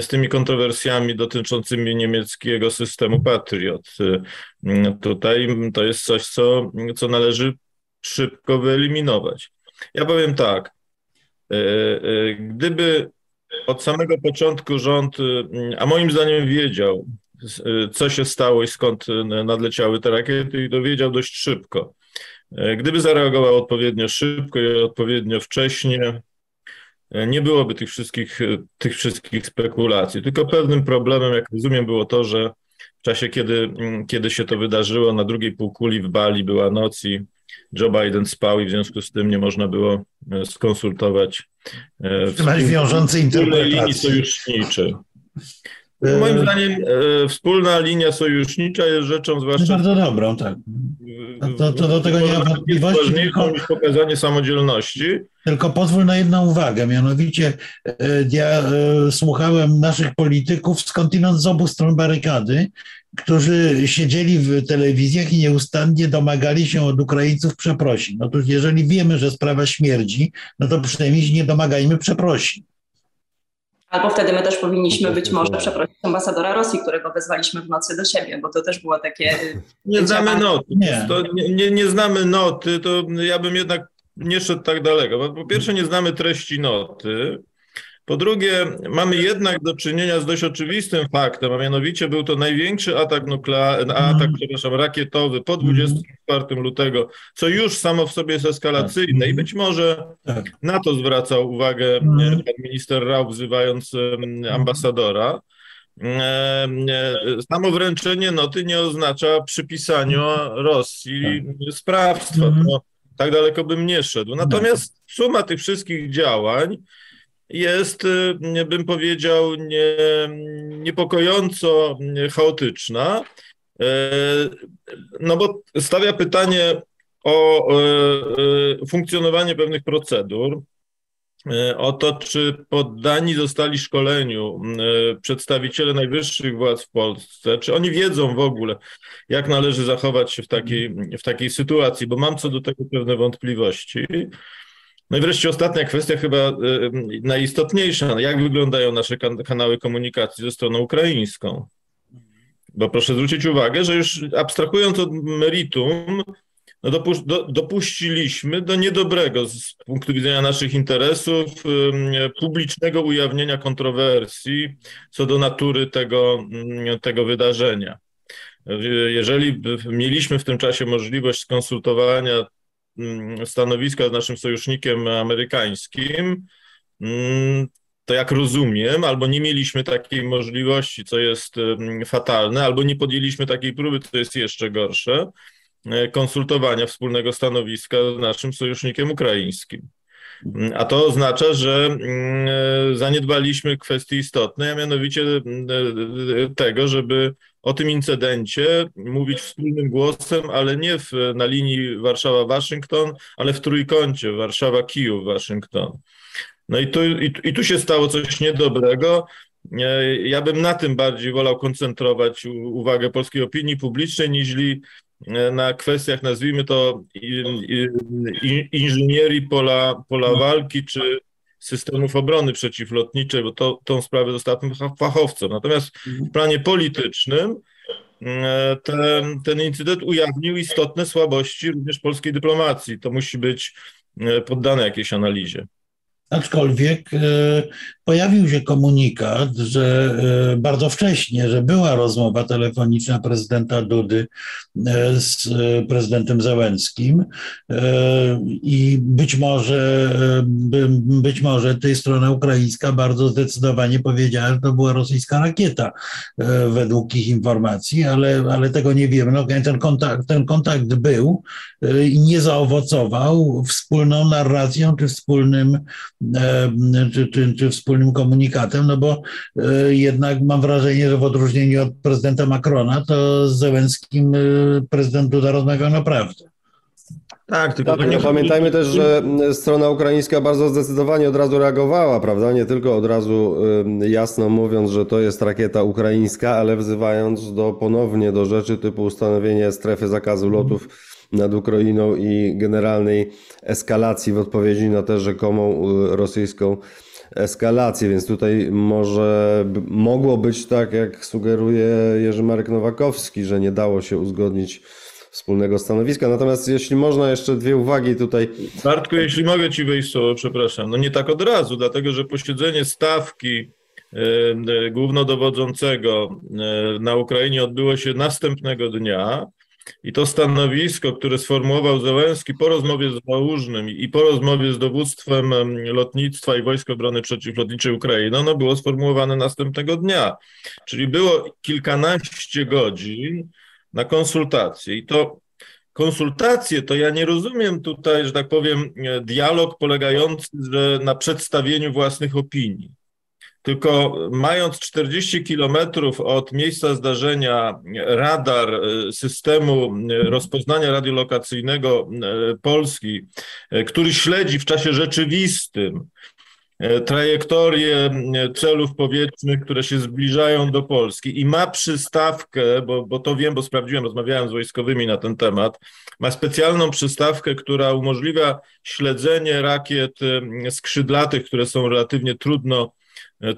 z tymi kontrowersjami dotyczącymi niemieckiego systemu Patriot. Y, tutaj to jest coś, co, co należy szybko wyeliminować. Ja powiem tak. Y, gdyby od samego początku rząd, y, a moim zdaniem wiedział, y, co się stało i skąd y, nadleciały te rakiety i dowiedział dość szybko. Gdyby zareagował odpowiednio szybko i odpowiednio wcześnie, nie byłoby tych wszystkich, tych wszystkich spekulacji. Tylko pewnym problemem, jak rozumiem, było to, że w czasie, kiedy, mm, kiedy się to wydarzyło, na drugiej półkuli w Bali była noc i Joe Biden spał i w związku z tym nie można było e, skonsultować Trzymać wiążące interpretacji. linii sojuszniczej. E, moim zdaniem e, wspólna linia sojusznicza jest rzeczą zwłaszcza... Bardzo dobrą, tak. To, to do tego nie ma wątpliwości. Tylko niż pokazanie samodzielności. Tylko pozwól na jedną uwagę, mianowicie ja słuchałem naszych polityków skądinąd z obu stron barykady którzy siedzieli w telewizjach i nieustannie domagali się od Ukraińców przeprosin. Otóż jeżeli wiemy, że sprawa śmierdzi, no to przynajmniej nie domagajmy przeprosin. Albo wtedy my też powinniśmy być może przeprosić ambasadora Rosji, którego wezwaliśmy w nocy do siebie, bo to też było takie. Nie znamy noty. Nie. To nie, nie, nie znamy noty, to ja bym jednak nie szedł tak daleko. Bo po pierwsze, nie znamy treści noty. Po drugie, mamy jednak do czynienia z dość oczywistym faktem, a mianowicie był to największy atak nuklearny, atak, mm. przepraszam, rakietowy po 24 mm. lutego, co już samo w sobie jest eskalacyjne i być może tak. na to zwracał uwagę mm. pan minister Rau, wzywając ambasadora. Samo wręczenie noty nie oznacza przypisania Rosji tak. sprawstwa. No, tak daleko bym nie szedł. Natomiast suma tych wszystkich działań jest, y, bym powiedział, nie, niepokojąco chaotyczna, e, no bo stawia pytanie o e, e, funkcjonowanie pewnych procedur, o to, czy poddani zostali szkoleniu przedstawiciele najwyższych władz w Polsce, czy oni wiedzą w ogóle, jak należy zachować się w takiej, w takiej sytuacji, bo mam co do tego pewne wątpliwości. No i wreszcie ostatnia kwestia, chyba y, y, najistotniejsza. Jak wyglądają nasze kanały komunikacji ze stroną ukraińską? Bo proszę zwrócić uwagę, że już abstrahując od meritum, no do, dopuściliśmy do niedobrego z punktu widzenia naszych interesów publicznego ujawnienia kontrowersji co do natury tego, tego wydarzenia. Jeżeli mieliśmy w tym czasie możliwość skonsultowania Mm, stanowiska z naszym sojusznikiem amerykańskim, mm, to jak rozumiem, albo nie mieliśmy takiej możliwości, co jest mm, fatalne, albo nie podjęliśmy takiej próby, co jest jeszcze gorsze, e, konsultowania wspólnego stanowiska z naszym sojusznikiem ukraińskim. A to oznacza, że e, zaniedbaliśmy kwestii istotnej, a mianowicie e, tego, żeby o tym incydencie mówić wspólnym głosem, ale nie w, na linii Warszawa-Waszyngton, ale w trójkącie Warszawa-Kijów-Waszyngton. No i tu, i, i tu się stało coś niedobrego. Ja bym na tym bardziej wolał koncentrować uwagę polskiej opinii publicznej, niż e, na kwestiach, nazwijmy to, inżynierii pola, pola no. walki, czy systemów obrony przeciwlotniczej, bo to, tą sprawę zostawmy fachowcom. Natomiast w planie politycznym e, ten, ten incydent ujawnił istotne słabości również polskiej dyplomacji. To musi być e, poddane jakiejś analizie. Aczkolwiek e, pojawił się komunikat, że e, bardzo wcześnie, że była rozmowa telefoniczna prezydenta Dudy e, z prezydentem Załęckim i być może, być może tej strona ukraińska bardzo zdecydowanie powiedziała, że to była rosyjska rakieta według ich informacji, ale, ale tego nie wiemy. No, ten, kontakt, ten kontakt był i nie zaowocował wspólną narracją czy wspólnym czy, czy, czy wspólnym komunikatem, no bo e, jednak mam wrażenie, że w odróżnieniu od prezydenta Macrona, to z Zełenskim e, prezydent Duda rozmawiał naprawdę. Tak, tylko tak, nie pamiętajmy też, że strona ukraińska bardzo zdecydowanie od razu reagowała, prawda? Nie tylko od razu jasno mówiąc, że to jest rakieta ukraińska, ale wzywając do ponownie do rzeczy typu ustanowienie strefy zakazu lotów nad Ukrainą i generalnej eskalacji w odpowiedzi na tę rzekomą rosyjską eskalację, więc tutaj może mogło być tak, jak sugeruje Jerzy Marek Nowakowski, że nie dało się uzgodnić wspólnego stanowiska. Natomiast jeśli można jeszcze dwie uwagi tutaj. Bartku, jeśli mogę Ci wejść słowo, przepraszam. No nie tak od razu, dlatego że posiedzenie stawki y, głównodowodzącego y, na Ukrainie odbyło się następnego dnia. I to stanowisko, które sformułował Zełenski po rozmowie z Załużnym i po rozmowie z dowództwem lotnictwa i Wojsk Obrony Przeciwlotniczej Ukrainy, ono było sformułowane następnego dnia. Czyli było kilkanaście godzin na konsultacje. I to konsultacje, to ja nie rozumiem tutaj, że tak powiem, dialog polegający na przedstawieniu własnych opinii tylko mając 40 kilometrów od miejsca zdarzenia radar e, systemu e, rozpoznania radiolokacyjnego e, Polski, który śledzi w czasie rzeczywistym trajektorię celów powietrznych, które się zbliżają do Polski i ma przystawkę, bo, bo to wiem, bo sprawdziłem, rozmawiałem z wojskowymi na ten temat, ma specjalną przystawkę, która umożliwia śledzenie rakiet skrzydlatych, które są relatywnie trudno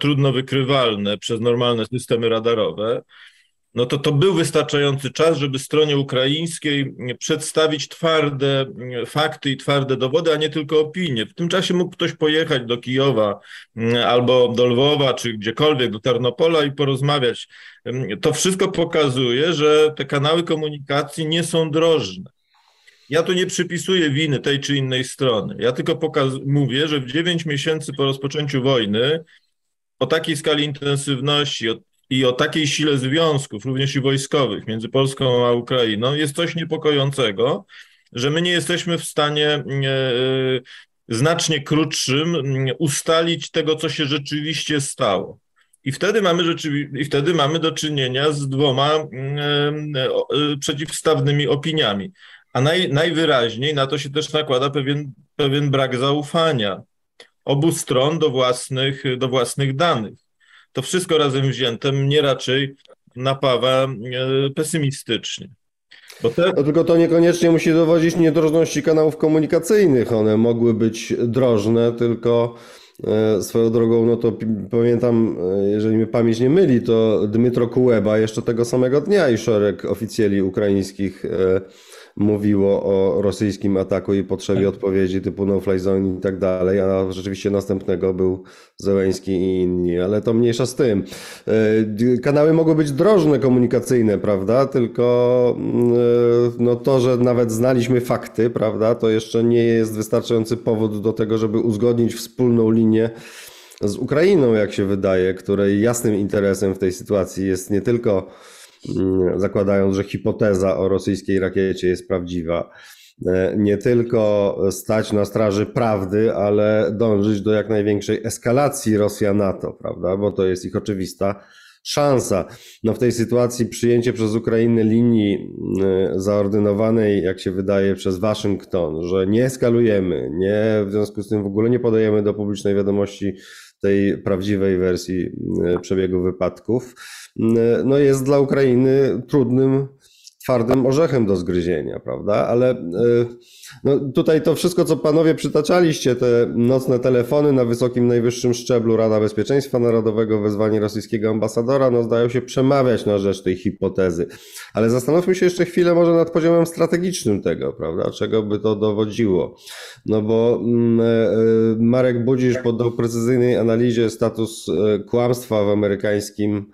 trudno wykrywalne przez normalne systemy radarowe, no to to był wystarczający czas, żeby stronie ukraińskiej przedstawić twarde fakty i twarde dowody, a nie tylko opinie. W tym czasie mógł ktoś pojechać do Kijowa albo do Lwowa, czy gdziekolwiek, do Tarnopola i porozmawiać. To wszystko pokazuje, że te kanały komunikacji nie są drożne. Ja tu nie przypisuję winy tej czy innej strony. Ja tylko mówię, że w 9 miesięcy po rozpoczęciu wojny o takiej skali intensywności, i o takiej sile związków, również i wojskowych, między Polską a Ukrainą, jest coś niepokojącego, że my nie jesteśmy w stanie e, e, znacznie krótszym ustalić tego, co się rzeczywiście stało. I wtedy mamy, rzeczywi- i wtedy mamy do czynienia z dwoma e, przeciwstawnymi opiniami. A naj, najwyraźniej na to się też nakłada pewien, pewien brak zaufania obu stron do własnych, do własnych danych to wszystko razem wzięte mnie raczej napawa e, pesymistycznie. Te... No tylko to niekoniecznie musi dowodzić niedrożności kanałów komunikacyjnych. One mogły być drożne, tylko e, swoją drogą, no to pamiętam, e, jeżeli mnie pamięć nie myli, to Dmytro Kuleba jeszcze tego samego dnia i szereg oficjeli ukraińskich mówiło o rosyjskim ataku i potrzebie tak. odpowiedzi typu no-fly zone i tak dalej, a rzeczywiście następnego był Zełęński i inni, ale to mniejsza z tym. E, kanały mogły być drożne komunikacyjne, prawda, tylko mm, e, no to, że nawet znaliśmy fakty, prawda, to jeszcze nie jest wystarczający powód do tego, żeby uzgodnić wspólną linię z Ukrainą, jak się wydaje, której jasnym interesem w tej sytuacji jest nie tylko zakładając, że hipoteza o rosyjskiej rakiecie jest prawdziwa. E, nie tylko stać na straży prawdy, ale dążyć do jak największej eskalacji Rosja-NATO, prawda? Bo to jest ich oczywista szansa. No w tej sytuacji przyjęcie przez Ukrainę linii mm, zaordynowanej, jak się wydaje, przez Waszyngton, że nie eskalujemy, nie, w związku z tym w ogóle nie podajemy do publicznej wiadomości tej prawdziwej wersji mm, przebiegu wypadków, no jest dla Ukrainy trudnym, twardym orzechem do zgryzienia, prawda? Ale e, no tutaj to wszystko, co panowie przytaczaliście, te nocne telefony na wysokim, najwyższym szczeblu Rada Bezpieczeństwa Narodowego, wezwanie rosyjskiego ambasadora, no zdają się przemawiać na rzecz tej hipotezy. Ale zastanówmy się jeszcze chwilę może nad poziomem strategicznym tego, prawda? Czego by to dowodziło? No bo mm, e, e, Marek Budzisz poddał precyzyjnej analizie status kłamstwa w amerykańskim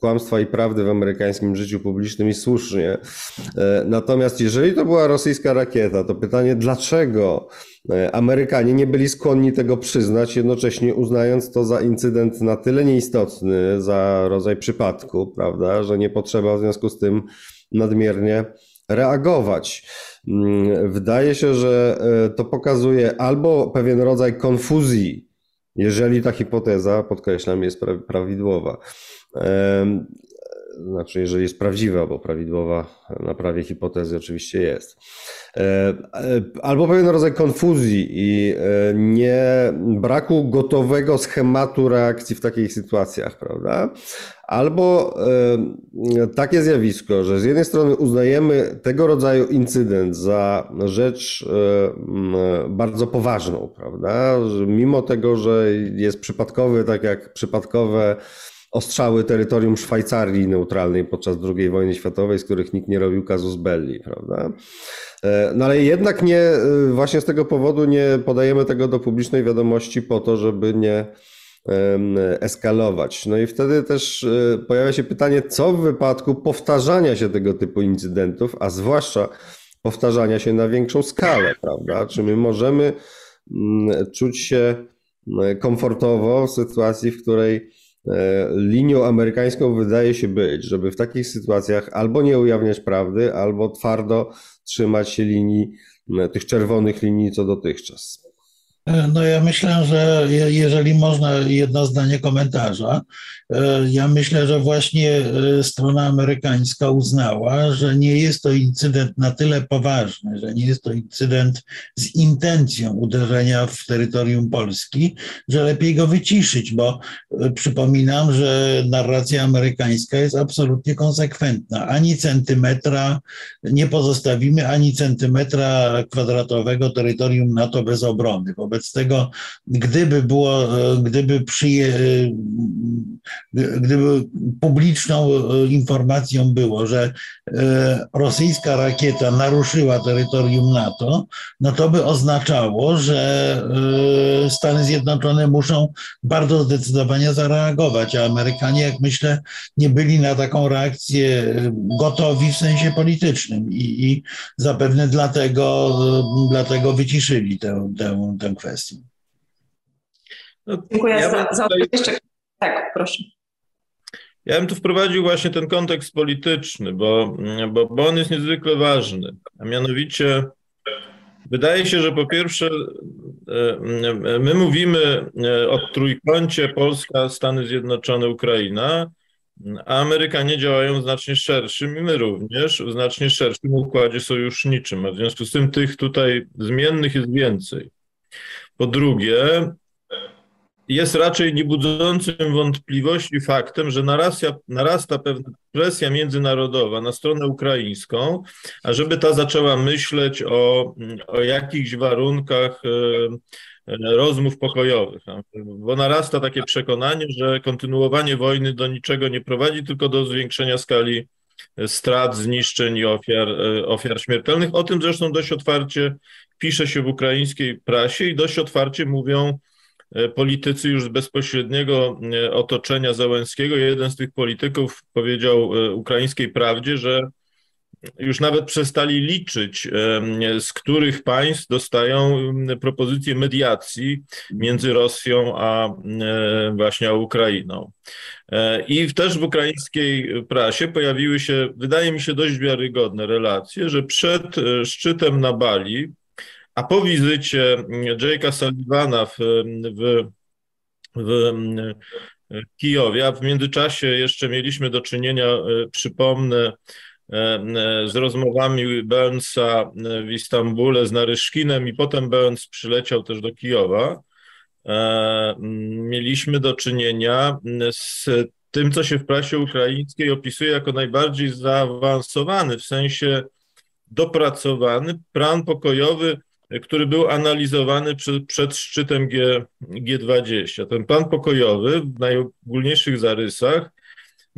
kłamstwa i prawdy w amerykańskim życiu publicznym i słusznie. E, natomiast jeżeli to była rosyjska rakieta, to pytanie, dlaczego e, Amerykanie nie byli skłonni tego przyznać, jednocześnie uznając to za incydent na tyle nieistotny, za rodzaj przypadku, prawda, że nie potrzeba w związku z tym nadmiernie reagować. Mm, wydaje się, że e, to pokazuje albo pewien rodzaj konfuzji, jeżeli ta hipoteza, podkreślam, jest prawidłowa znaczy jeżeli jest prawdziwa, bo prawidłowa na prawie hipotezy oczywiście jest. Albo pewien rodzaj konfuzji i e, nie braku gotowego schematu reakcji w takich sytuacjach, prawda? Albo takie zjawisko, że z jednej strony uznajemy tego rodzaju incydent za rzecz bardzo poważną, prawda? Mimo tego, że jest przypadkowy, tak jak przypadkowe ostrzały terytorium Szwajcarii neutralnej podczas II wojny światowej, z których nikt nie robił kazus belli, prawda? E, no ale jednak nie, e, właśnie z tego powodu nie podajemy tego do publicznej wiadomości po to, żeby nie eskalować. No i wtedy też e, pojawia się pytanie, co w wypadku powtarzania się tego typu incydentów, a zwłaszcza powtarzania się na większą skalę, prawda? Czy my możemy mm, czuć się komfortowo w sytuacji, w której linią amerykańską wydaje się być, żeby w takich sytuacjach albo nie ujawniać prawdy, albo twardo trzymać się linii, tych czerwonych linii co dotychczas. E, no ja myślę, że jeżeli można jedno zdanie komentarza, e, ja myślę, że właśnie e, strona amerykańska uznała, że nie jest to incydent na tyle poważny, że nie jest to incydent z intencją uderzenia w terytorium Polski, że lepiej go wyciszyć, bo przypominam, że narracja amerykańska jest absolutnie konsekwentna. Ani centymetra nie pozostawimy, ani centymetra kwadratowego terytorium NATO bez obrony. Wobec Wobec tego, gdyby było, gdyby przyje, gdyby publiczną informacją było, że rosyjska rakieta naruszyła terytorium NATO, no to by oznaczało, że Stany Zjednoczone muszą bardzo zdecydowanie zareagować, a Amerykanie, jak myślę, nie byli na taką reakcję gotowi w sensie politycznym i, i zapewne dlatego, dlatego wyciszyli tę, tę, tę kwestię. No, Dziękuję ja za, za tutaj... jeszcze. Tak, proszę. Ja bym tu wprowadził właśnie ten kontekst polityczny, bo, bo, bo on jest niezwykle ważny. A mianowicie wydaje się, że po pierwsze e, my mówimy e, o trójkącie Polska, Stany Zjednoczone, Ukraina, a Amerykanie działają w znacznie szerszym i my również w znacznie szerszym układzie sojuszniczym, a w związku z tym tych tutaj zmiennych jest więcej. Po drugie, jest raczej niebudzącym wątpliwości faktem, że narasta, narasta pewna presja międzynarodowa na stronę ukraińską, ażeby ta zaczęła myśleć o, o jakichś warunkach e, rozmów pokojowych, bo narasta takie przekonanie, że kontynuowanie wojny do niczego nie prowadzi, tylko do zwiększenia skali strat, zniszczeń i ofiar, e, ofiar śmiertelnych. O tym zresztą dość otwarcie pisze się w ukraińskiej prasie i dość otwarcie mówią E, politycy już z bezpośredniego e, otoczenia Załęskiego. Jeden z tych polityków powiedział ukraińskiej prawdzie, że już nawet przestali liczyć, z których państw dostają propozycje mediacji między Rosją a właśnie Ukrainą. I też w ukraińskiej prasie pojawiły się, wydaje mi się, dość wiarygodne relacje, że przed szczytem na Bali a po wizycie Jake'a Sullivana w, w, w Kijowie, a w międzyczasie jeszcze mieliśmy do czynienia, e, przypomnę, e, z rozmowami Burnsa w Istambule z Naryszkinem i potem Burns przyleciał też do Kijowa. E, mieliśmy do czynienia z tym, co się w prasie ukraińskiej opisuje jako najbardziej zaawansowany, w sensie dopracowany plan pokojowy który był analizowany przed, przed szczytem G, G20. Ten plan pokojowy w najogólniejszych zarysach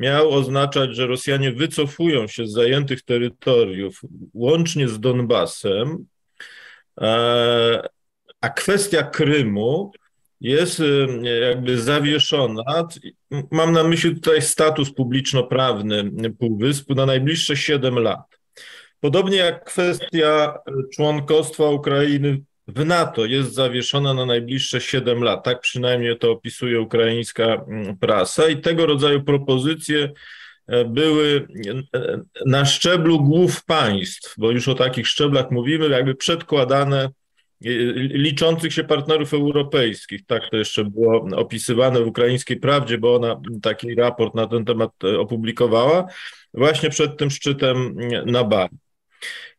miał oznaczać, że Rosjanie wycofują się z zajętych terytoriów, łącznie z Donbasem, e, a kwestia Krymu jest e, jakby zawieszona. Mam na myśli tutaj status publiczno-prawny Półwyspu na najbliższe 7 lat. Podobnie jak kwestia członkostwa Ukrainy w NATO jest zawieszona na najbliższe 7 lat. Tak przynajmniej to opisuje ukraińska mm, prasa i tego rodzaju propozycje e, były e, na szczeblu głów państw, bo już o takich szczeblach mówimy, jakby przedkładane e, liczących się partnerów europejskich. Tak to jeszcze było opisywane w Ukraińskiej Prawdzie, bo ona taki raport na ten temat opublikowała właśnie przed tym szczytem na Bali.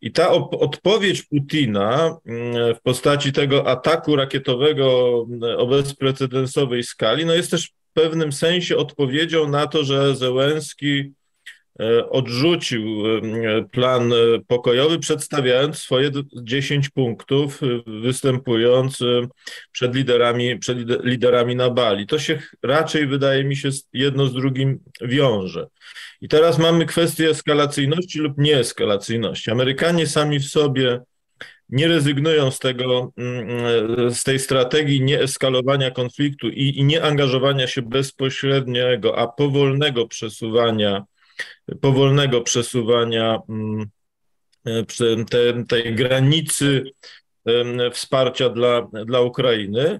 I ta odpowiedź Putina mm, w postaci tego ataku rakietowego mm, o bezprecedensowej skali, no jest też w pewnym sensie odpowiedzią na to, że Zełenski odrzucił mm, plan pokojowy, przedstawiając swoje 10 punktów, występując przed liderami, przed liderami na Bali. To się raczej, wydaje mi się, jedno z drugim wiąże. I teraz mamy kwestię eskalacyjności lub nieeskalacyjności. Amerykanie sami w sobie nie rezygnują z tego, z tej strategii nieeskalowania konfliktu i, i nie angażowania się bezpośredniego, a powolnego przesuwania, powolnego przesuwania mm, te, tej granicy wsparcia dla, dla Ukrainy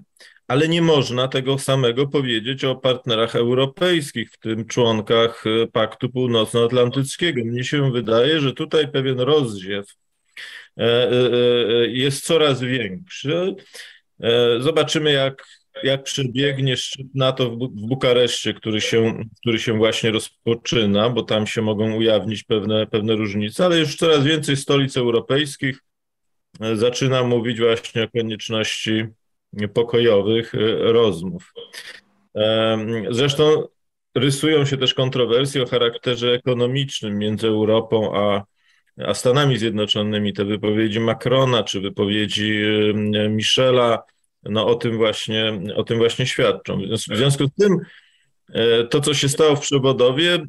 ale nie można tego samego powiedzieć o partnerach europejskich, w tym członkach e, Paktu Północnoatlantyckiego. Mnie się wydaje, że tutaj pewien rozziew e, e, jest coraz większy. Zobaczymy, jak, jak przebiegnie szczyt NATO w, Bukareszcie, który się, który się właśnie rozpoczyna, bo tam się mogą ujawnić pewne, pewne różnice, ale już coraz więcej stolic europejskich zaczyna mówić właśnie o konieczności pokojowych y, rozmów. Zresztą rysują się też kontrowersje o charakterze ekonomicznym między Europą a, a Stanami Zjednoczonymi. Te wypowiedzi Macrona czy wypowiedzi Michela no, o, tym właśnie, o tym właśnie świadczą. W związku z tym to, co się stało w Przewodowie,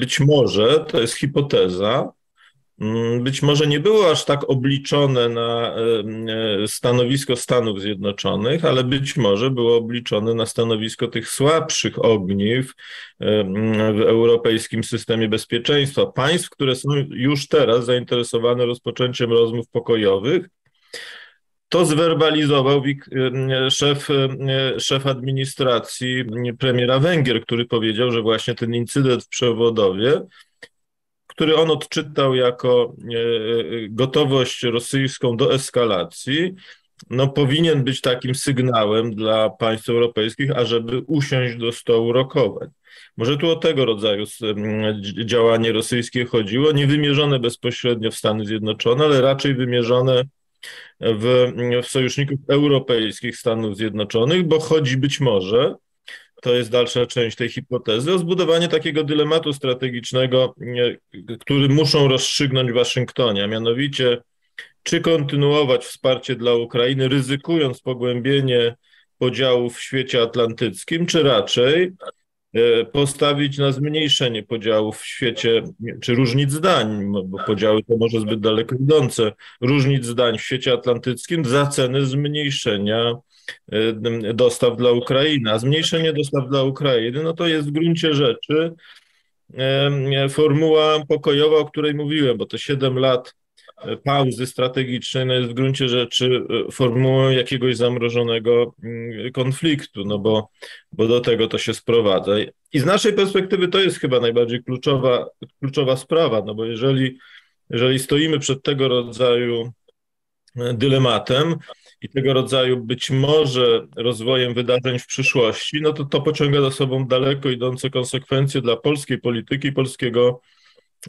być może to jest hipoteza, być może nie było aż tak obliczone na e, stanowisko Stanów Zjednoczonych, ale być może było obliczone na stanowisko tych słabszych ogniw w europejskim systemie bezpieczeństwa. Państw, które są już teraz zainteresowane rozpoczęciem rozmów pokojowych, to zwerbalizował szef, szef administracji premiera Węgier, który powiedział, że właśnie ten incydent w przewodowie który on odczytał jako gotowość rosyjską do eskalacji, no, powinien być takim sygnałem dla państw europejskich, ażeby usiąść do stołu rokowań. Może tu o tego rodzaju działanie rosyjskie chodziło, nie wymierzone bezpośrednio w Stany Zjednoczone, ale raczej wymierzone w, w sojuszników europejskich Stanów Zjednoczonych, bo chodzi być może to jest dalsza część tej hipotezy, o zbudowanie takiego dylematu strategicznego, który muszą rozstrzygnąć w Waszyngtonie, a mianowicie czy kontynuować wsparcie dla Ukrainy, ryzykując pogłębienie podziałów w świecie atlantyckim, czy raczej postawić na zmniejszenie podziałów w świecie, czy różnic zdań, bo podziały to może zbyt daleko idące, różnic zdań w świecie atlantyckim za cenę zmniejszenia Y, dostaw dla Ukrainy. A zmniejszenie dostaw dla Ukrainy, no to jest w gruncie rzeczy formuła pokojowa, o której mówiłem, bo to 7 lat e, pauzy strategicznej no jest w gruncie rzeczy e, formułą jakiegoś zamrożonego mm, konfliktu, no bo, bo do tego to się sprowadza. I z naszej perspektywy to jest chyba najbardziej kluczowa, kluczowa sprawa, no bo jeżeli, jeżeli stoimy przed tego rodzaju e, dylematem, i tego rodzaju być może rozwojem wydarzeń w przyszłości, no to to pociąga za sobą daleko idące konsekwencje dla polskiej polityki polskiego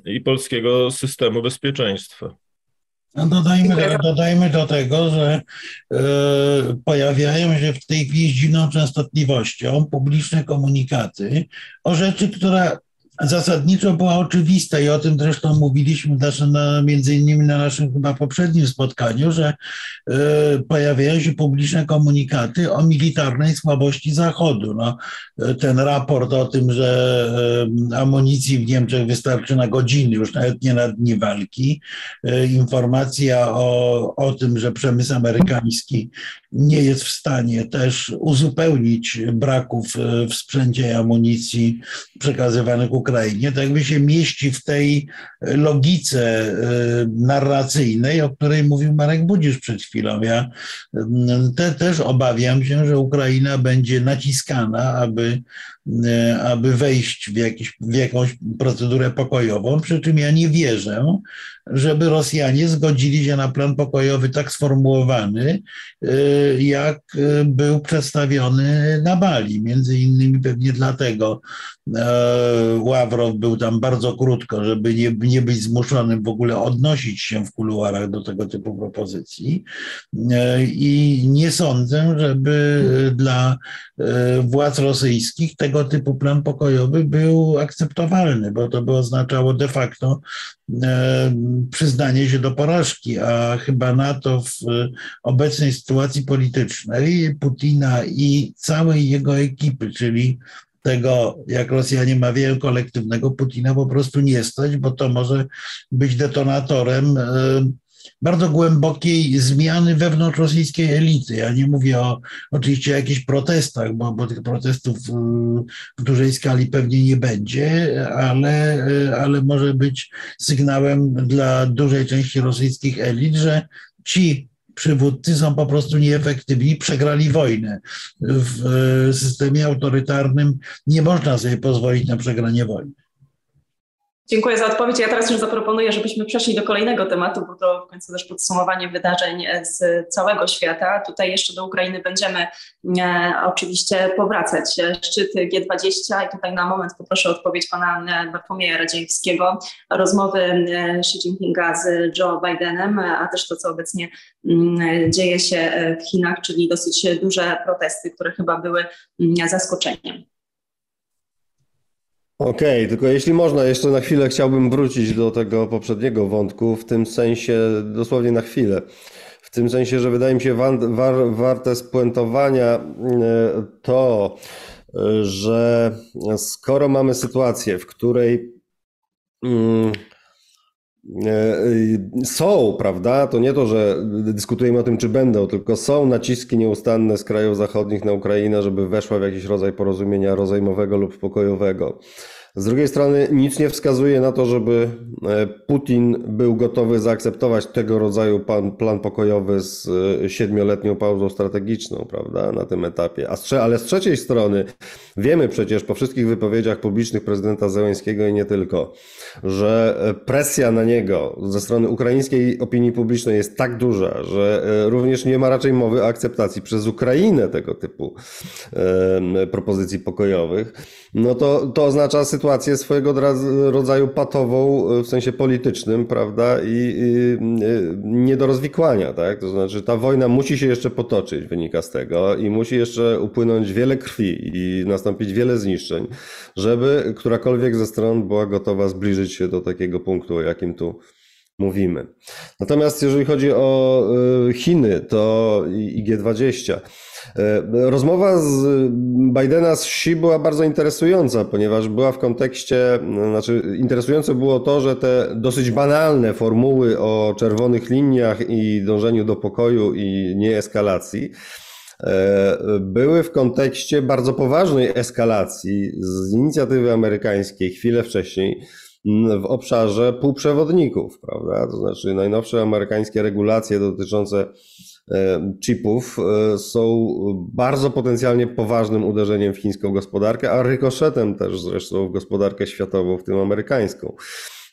i polskiego systemu bezpieczeństwa. No dodajmy, dodajmy do tego, że y, pojawiają się w tej chwili z dziwną częstotliwością publiczne komunikaty o rzeczy, która zasadniczo była oczywista i o tym zresztą mówiliśmy na, między innymi na naszym chyba poprzednim spotkaniu, że y, pojawiają się publiczne komunikaty o militarnej słabości Zachodu. No, e, ten raport o tym, że y, amunicji w Niemczech wystarczy na godziny, już nawet nie na dni walki, y, informacja o, o tym, że przemysł amerykański nie jest w stanie też uzupełnić braków w sprzęcie i amunicji przekazywanych Ukrainie, to jakby się mieści w tej logice e, narracyjnej, o której mówił Marek Budzisz przed chwilą. Ja te, też obawiam się, że Ukraina będzie naciskana, aby E, aby wejść w, jakiś, w jakąś procedurę pokojową, przy czym ja nie wierzę, żeby Rosjanie zgodzili się na plan pokojowy tak sformułowany, e, jak e, był przedstawiony na Bali. Między innymi pewnie dlatego Ławrow był tam bardzo krótko, żeby nie, nie być zmuszonym w ogóle odnosić się w kuluarach do tego typu propozycji. I nie sądzę, żeby dla władz rosyjskich tego tego typu plan pokojowy był akceptowalny, bo to by oznaczało de facto e, przyznanie się do porażki, a chyba NATO w obecnej sytuacji politycznej Putina i całej jego ekipy, czyli tego, jak Rosjanie mawiają, kolektywnego Putina po prostu nie stać, bo to może być detonatorem e, bardzo głębokiej zmiany wewnątrz rosyjskiej elity. Ja nie mówię o oczywiście o jakichś protestach, bo, bo tych protestów w dużej skali pewnie nie będzie, ale, ale może być sygnałem dla dużej części rosyjskich elit, że ci przywódcy są po prostu nieefektywni, przegrali wojnę. W systemie autorytarnym nie można sobie pozwolić na przegranie wojny. Dziękuję za odpowiedź. Ja teraz już zaproponuję, żebyśmy przeszli do kolejnego tematu, bo to w końcu też podsumowanie wydarzeń z całego świata. Tutaj jeszcze do Ukrainy będziemy e, oczywiście powracać. Szczyt G20 i tutaj na moment poproszę o odpowiedź pana e, Bartłomieja Radziejewskiego. Rozmowy e, Xi Jinpinga z Joe Bidenem, a też to, co obecnie mm, dzieje się w Chinach, czyli dosyć duże protesty, które chyba były mm, zaskoczeniem. Okej, okay, tylko jeśli można, jeszcze na chwilę chciałbym wrócić do tego poprzedniego wątku, w tym sensie dosłownie na chwilę. w tym sensie, że wydaje mi się war, war, warte spuentowania to, że skoro mamy sytuację, w której mm, są, prawda? To nie to, że dyskutujemy o tym, czy będą, tylko są naciski nieustanne z krajów zachodnich na Ukrainę, żeby weszła w jakiś rodzaj porozumienia rozejmowego lub pokojowego. Z drugiej strony nic nie wskazuje na to, żeby e, Putin był gotowy zaakceptować tego rodzaju plan, plan pokojowy z e, siedmioletnią pauzą strategiczną, prawda, na tym etapie. A ale z trzeciej strony wiemy przecież po wszystkich wypowiedziach publicznych prezydenta Zełęńskiego i nie tylko, że e, presja na niego ze strony ukraińskiej opinii publicznej jest tak duża, że również nie ma raczej mowy o akceptacji przez Ukrainę tego typu propozycji pokojowych, no to, to oznacza sytuację, swojego rodzaju patową e, w sensie politycznym, prawda, i, i nie do rozwikłania, tak? To znaczy ta wojna musi się jeszcze potoczyć, wynika z tego, i musi jeszcze upłynąć wiele krwi i nastąpić wiele zniszczeń, żeby którakolwiek ze stron była gotowa zbliżyć się do takiego punktu, o jakim tu mówimy. Natomiast jeżeli chodzi o e, Chiny, to i G20, E, rozmowa z Bidena z Xi była bardzo interesująca, ponieważ była w kontekście, znaczy interesujące było to, że te dosyć banalne formuły o czerwonych liniach i dążeniu do pokoju i nieeskalacji e, były w kontekście bardzo poważnej eskalacji z inicjatywy amerykańskiej chwilę wcześniej w obszarze półprzewodników, prawda? To znaczy najnowsze amerykańskie regulacje dotyczące E, chipów e, są bardzo potencjalnie poważnym uderzeniem w chińską gospodarkę, a rykoszetem też zresztą w gospodarkę światową, w tym amerykańską.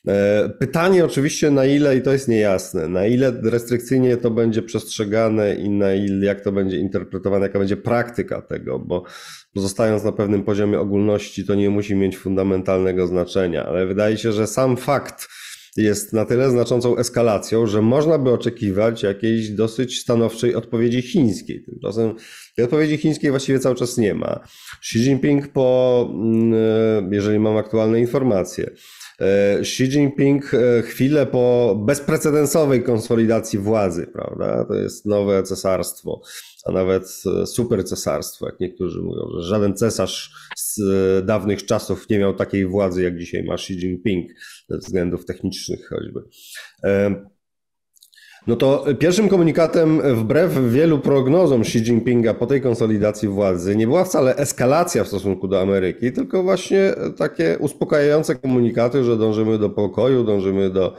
E, pytanie oczywiście na ile, i to jest niejasne, na ile restrykcyjnie to będzie przestrzegane i na ile, jak to będzie interpretowane, jaka będzie praktyka tego, bo pozostając na pewnym poziomie ogólności, to nie musi mieć fundamentalnego znaczenia, ale wydaje się, że sam fakt, jest na tyle znaczącą eskalacją, że można by oczekiwać jakiejś dosyć stanowczej odpowiedzi chińskiej. Tymczasem tej odpowiedzi chińskiej właściwie cały czas nie ma. Xi Jinping po, mm, jeżeli mam aktualne informacje, e, Xi Jinping e, chwilę po bezprecedensowej konsolidacji władzy, prawda? To jest nowe cesarstwo a nawet e, super cesarstwo, jak niektórzy mówią, że żaden cesarz z dawnych czasów nie miał takiej władzy, jak dzisiaj ma Xi Jinping, ze względów technicznych choćby. No to pierwszym komunikatem, wbrew wielu prognozom Xi Jinpinga po tej konsolidacji władzy, nie była wcale eskalacja w stosunku do Ameryki, tylko właśnie takie uspokajające komunikaty, że dążymy do pokoju, dążymy do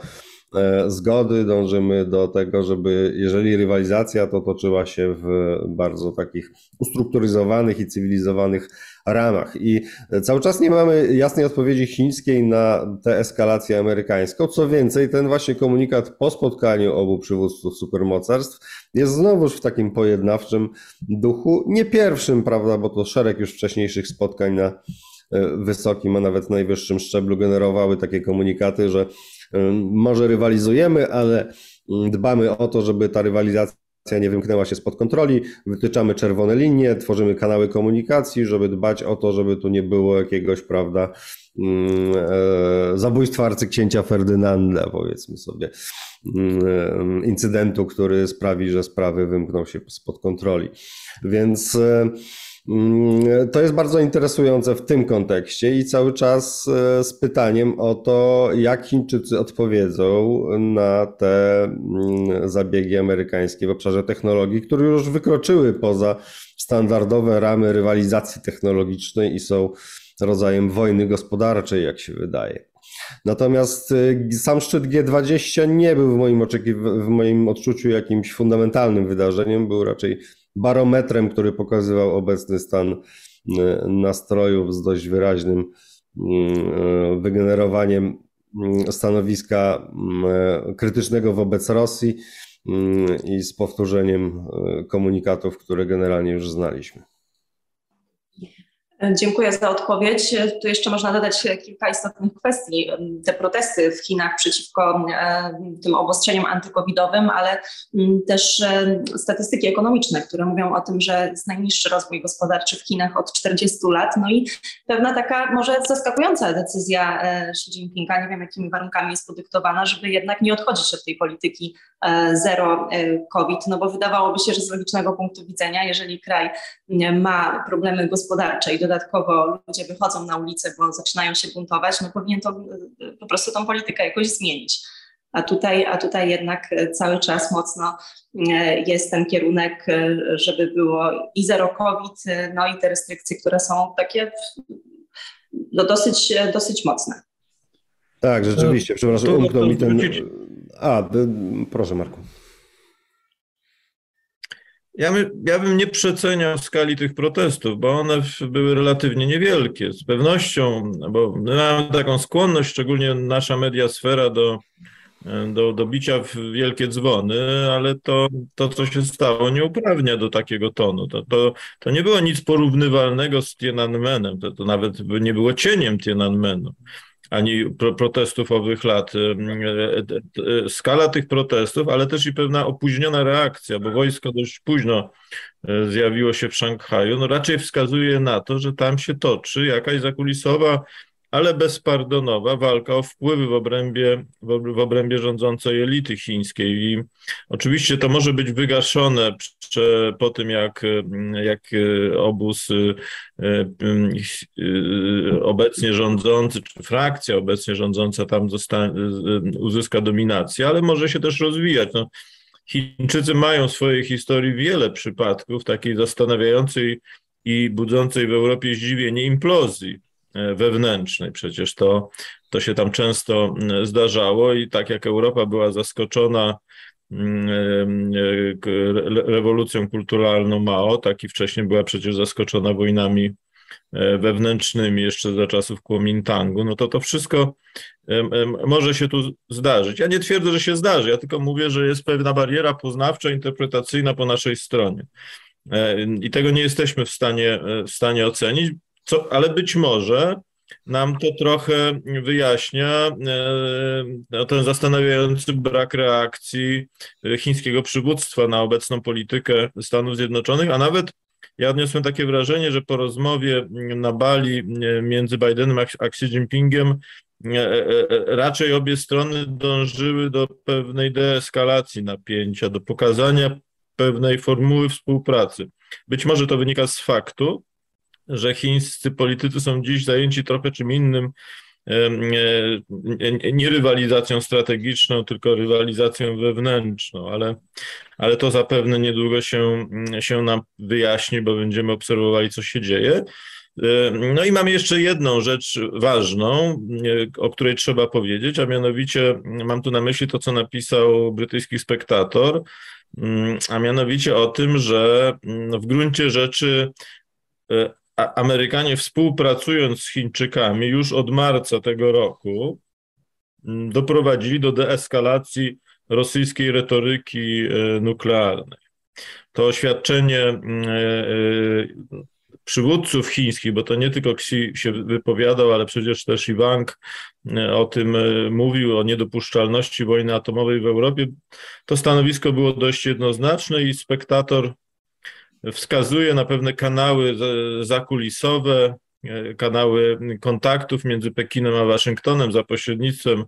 zgody, dążymy do tego, żeby jeżeli rywalizacja, to toczyła się w bardzo takich ustrukturyzowanych i cywilizowanych ramach. I cały czas nie mamy jasnej odpowiedzi chińskiej na tę eskalację amerykańską. Co więcej, ten właśnie komunikat po spotkaniu obu przywódców supermocarstw jest znowuż w takim pojednawczym duchu, nie pierwszym, prawda, bo to szereg już wcześniejszych spotkań na e, wysokim, a nawet najwyższym szczeblu generowały takie komunikaty, że może rywalizujemy, ale dbamy o to, żeby ta rywalizacja nie wymknęła się spod kontroli, wytyczamy czerwone linie, tworzymy kanały komunikacji, żeby dbać o to, żeby tu nie było jakiegoś, prawda, e, zabójstwa arcyksięcia Ferdynanda, powiedzmy sobie, incydentu, który sprawi, że sprawy wymkną się spod kontroli. Więc e, to jest bardzo interesujące w tym kontekście i cały czas e, z pytaniem o to, jak Chińczycy odpowiedzą na te mm, zabiegi amerykańskie w obszarze technologii, które już wykroczyły poza standardowe ramy rywalizacji technologicznej i są rodzajem wojny gospodarczej, jak się wydaje. Natomiast e, sam szczyt G20 nie był w moim, w moim odczuciu jakimś fundamentalnym wydarzeniem, był raczej barometrem, który pokazywał obecny stan e, nastrojów z dość wyraźnym mm, e, wygenerowaniem stanowiska krytycznego wobec Rosji i z powtórzeniem komunikatów, które generalnie już znaliśmy. Dziękuję za odpowiedź. Tu jeszcze można dodać kilka istotnych kwestii. Te protesty w Chinach przeciwko tym obostrzeniom antykowidowym, ale mm, też statystyki ekonomiczne, które mówią o tym, że jest najniższy rozwój gospodarczy w Chinach od 40 lat. No i pewna taka może zaskakująca decyzja e, Xi Jinpinga, nie wiem jakimi warunkami jest podyktowana, żeby jednak nie odchodzić od tej polityki e, zero e, COVID, no bo wydawałoby się, że z logicznego punktu widzenia, jeżeli kraj ma problemy gospodarcze i dodatkowo ludzie wychodzą na ulicę, bo zaczynają się buntować, no powinien to po prostu tą politykę jakoś zmienić. A tutaj, a tutaj jednak cały czas mocno jest ten kierunek, żeby było i zero COVID, no i te restrykcje, które są takie no dosyć, dosyć mocne. Tak, rzeczywiście. Przepraszam, umknął mi ten... A, proszę Marku. Ja, ja bym nie przeceniał skali tych protestów, bo one były relatywnie niewielkie. Z pewnością, bo my mamy taką skłonność, szczególnie nasza mediasfera, do, do, do bicia w wielkie dzwony, ale to, to, co się stało, nie uprawnia do takiego tonu. To, to, to nie było nic porównywalnego z Tiananmenem, to, to nawet nie było cieniem Tiananmenu ani pro, protestów owych lat. E, e, skala tych protestów, ale też i pewna opóźniona reakcja, bo wojsko dość późno zjawiło się w Szanghaju, no raczej wskazuje na to, że tam się toczy jakaś zakulisowa ale bezpardonowa walka o wpływy w obrębie, w obrębie rządzącej elity chińskiej. I oczywiście to może być wygaszone po tym, jak, jak obóz y, y, y, obecnie rządzący, czy frakcja obecnie rządząca tam uzyska dominację, ale może się też rozwijać. No, Chińczycy mają w swojej historii wiele przypadków takiej zastanawiającej i budzącej w Europie zdziwienie implozji wewnętrznej. Przecież to, to się tam często zdarzało i tak jak Europa była zaskoczona rewolucją kulturalną Mao, tak i wcześniej była przecież zaskoczona wojnami e, wewnętrznymi jeszcze za czasów Kuomintangu, no to to wszystko może się tu zdarzyć. Ja nie twierdzę, że się zdarzy, ja tylko mówię, że jest pewna bariera poznawcza, interpretacyjna po naszej stronie. E, I tego nie jesteśmy w stanie, w stanie ocenić, co, ale być może nam to trochę wyjaśnia e, no, ten zastanawiający brak reakcji chińskiego przywództwa na obecną politykę Stanów Zjednoczonych, a nawet ja odniosłem takie wrażenie, że po rozmowie na Bali e, między Bidenem a Xi Jinpingiem e, raczej obie strony dążyły do pewnej deeskalacji napięcia, do pokazania pewnej formuły współpracy. Być może to wynika z faktu, że chińscy politycy są dziś zajęci trochę czym innym, nie rywalizacją strategiczną, tylko rywalizacją wewnętrzną, ale, ale to zapewne niedługo się, się nam wyjaśni, bo będziemy obserwowali, co się dzieje. No i mamy jeszcze jedną rzecz ważną, o której trzeba powiedzieć, a mianowicie mam tu na myśli to, co napisał brytyjski spektator, a mianowicie o tym, że w gruncie rzeczy e, Amerykanie współpracując z Chińczykami już od marca tego roku mm, doprowadzili do deeskalacji rosyjskiej retoryki e, nuklearnej. To oświadczenie mm, e, e, przywódców chińskich, bo to nie tylko Xi się wypowiadał, ale przecież też i Wang o tym mówił, o niedopuszczalności wojny atomowej w Europie. To stanowisko było dość jednoznaczne i spektator wskazuje na pewne kanały zakulisowe, e, kanały kontaktów między Pekinem a Waszyngtonem za pośrednictwem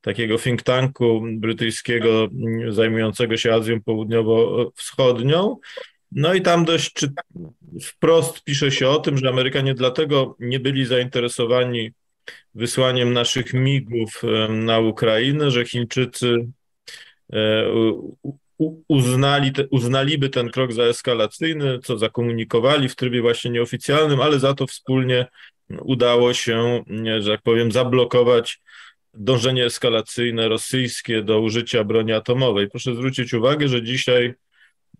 takiego think tanku brytyjskiego zajmującego się Azją Południowo-Wschodnią. No i tam dość czy, wprost pisze się o tym, że Amerykanie dlatego nie byli zainteresowani wysłaniem naszych migów na Ukrainę, że Chińczycy e, uznali uznaliby ten krok za eskalacyjny, co zakomunikowali w trybie właśnie nieoficjalnym, ale za to wspólnie udało się, że tak powiem, zablokować dążenie eskalacyjne rosyjskie do użycia broni atomowej. Proszę zwrócić uwagę, że dzisiaj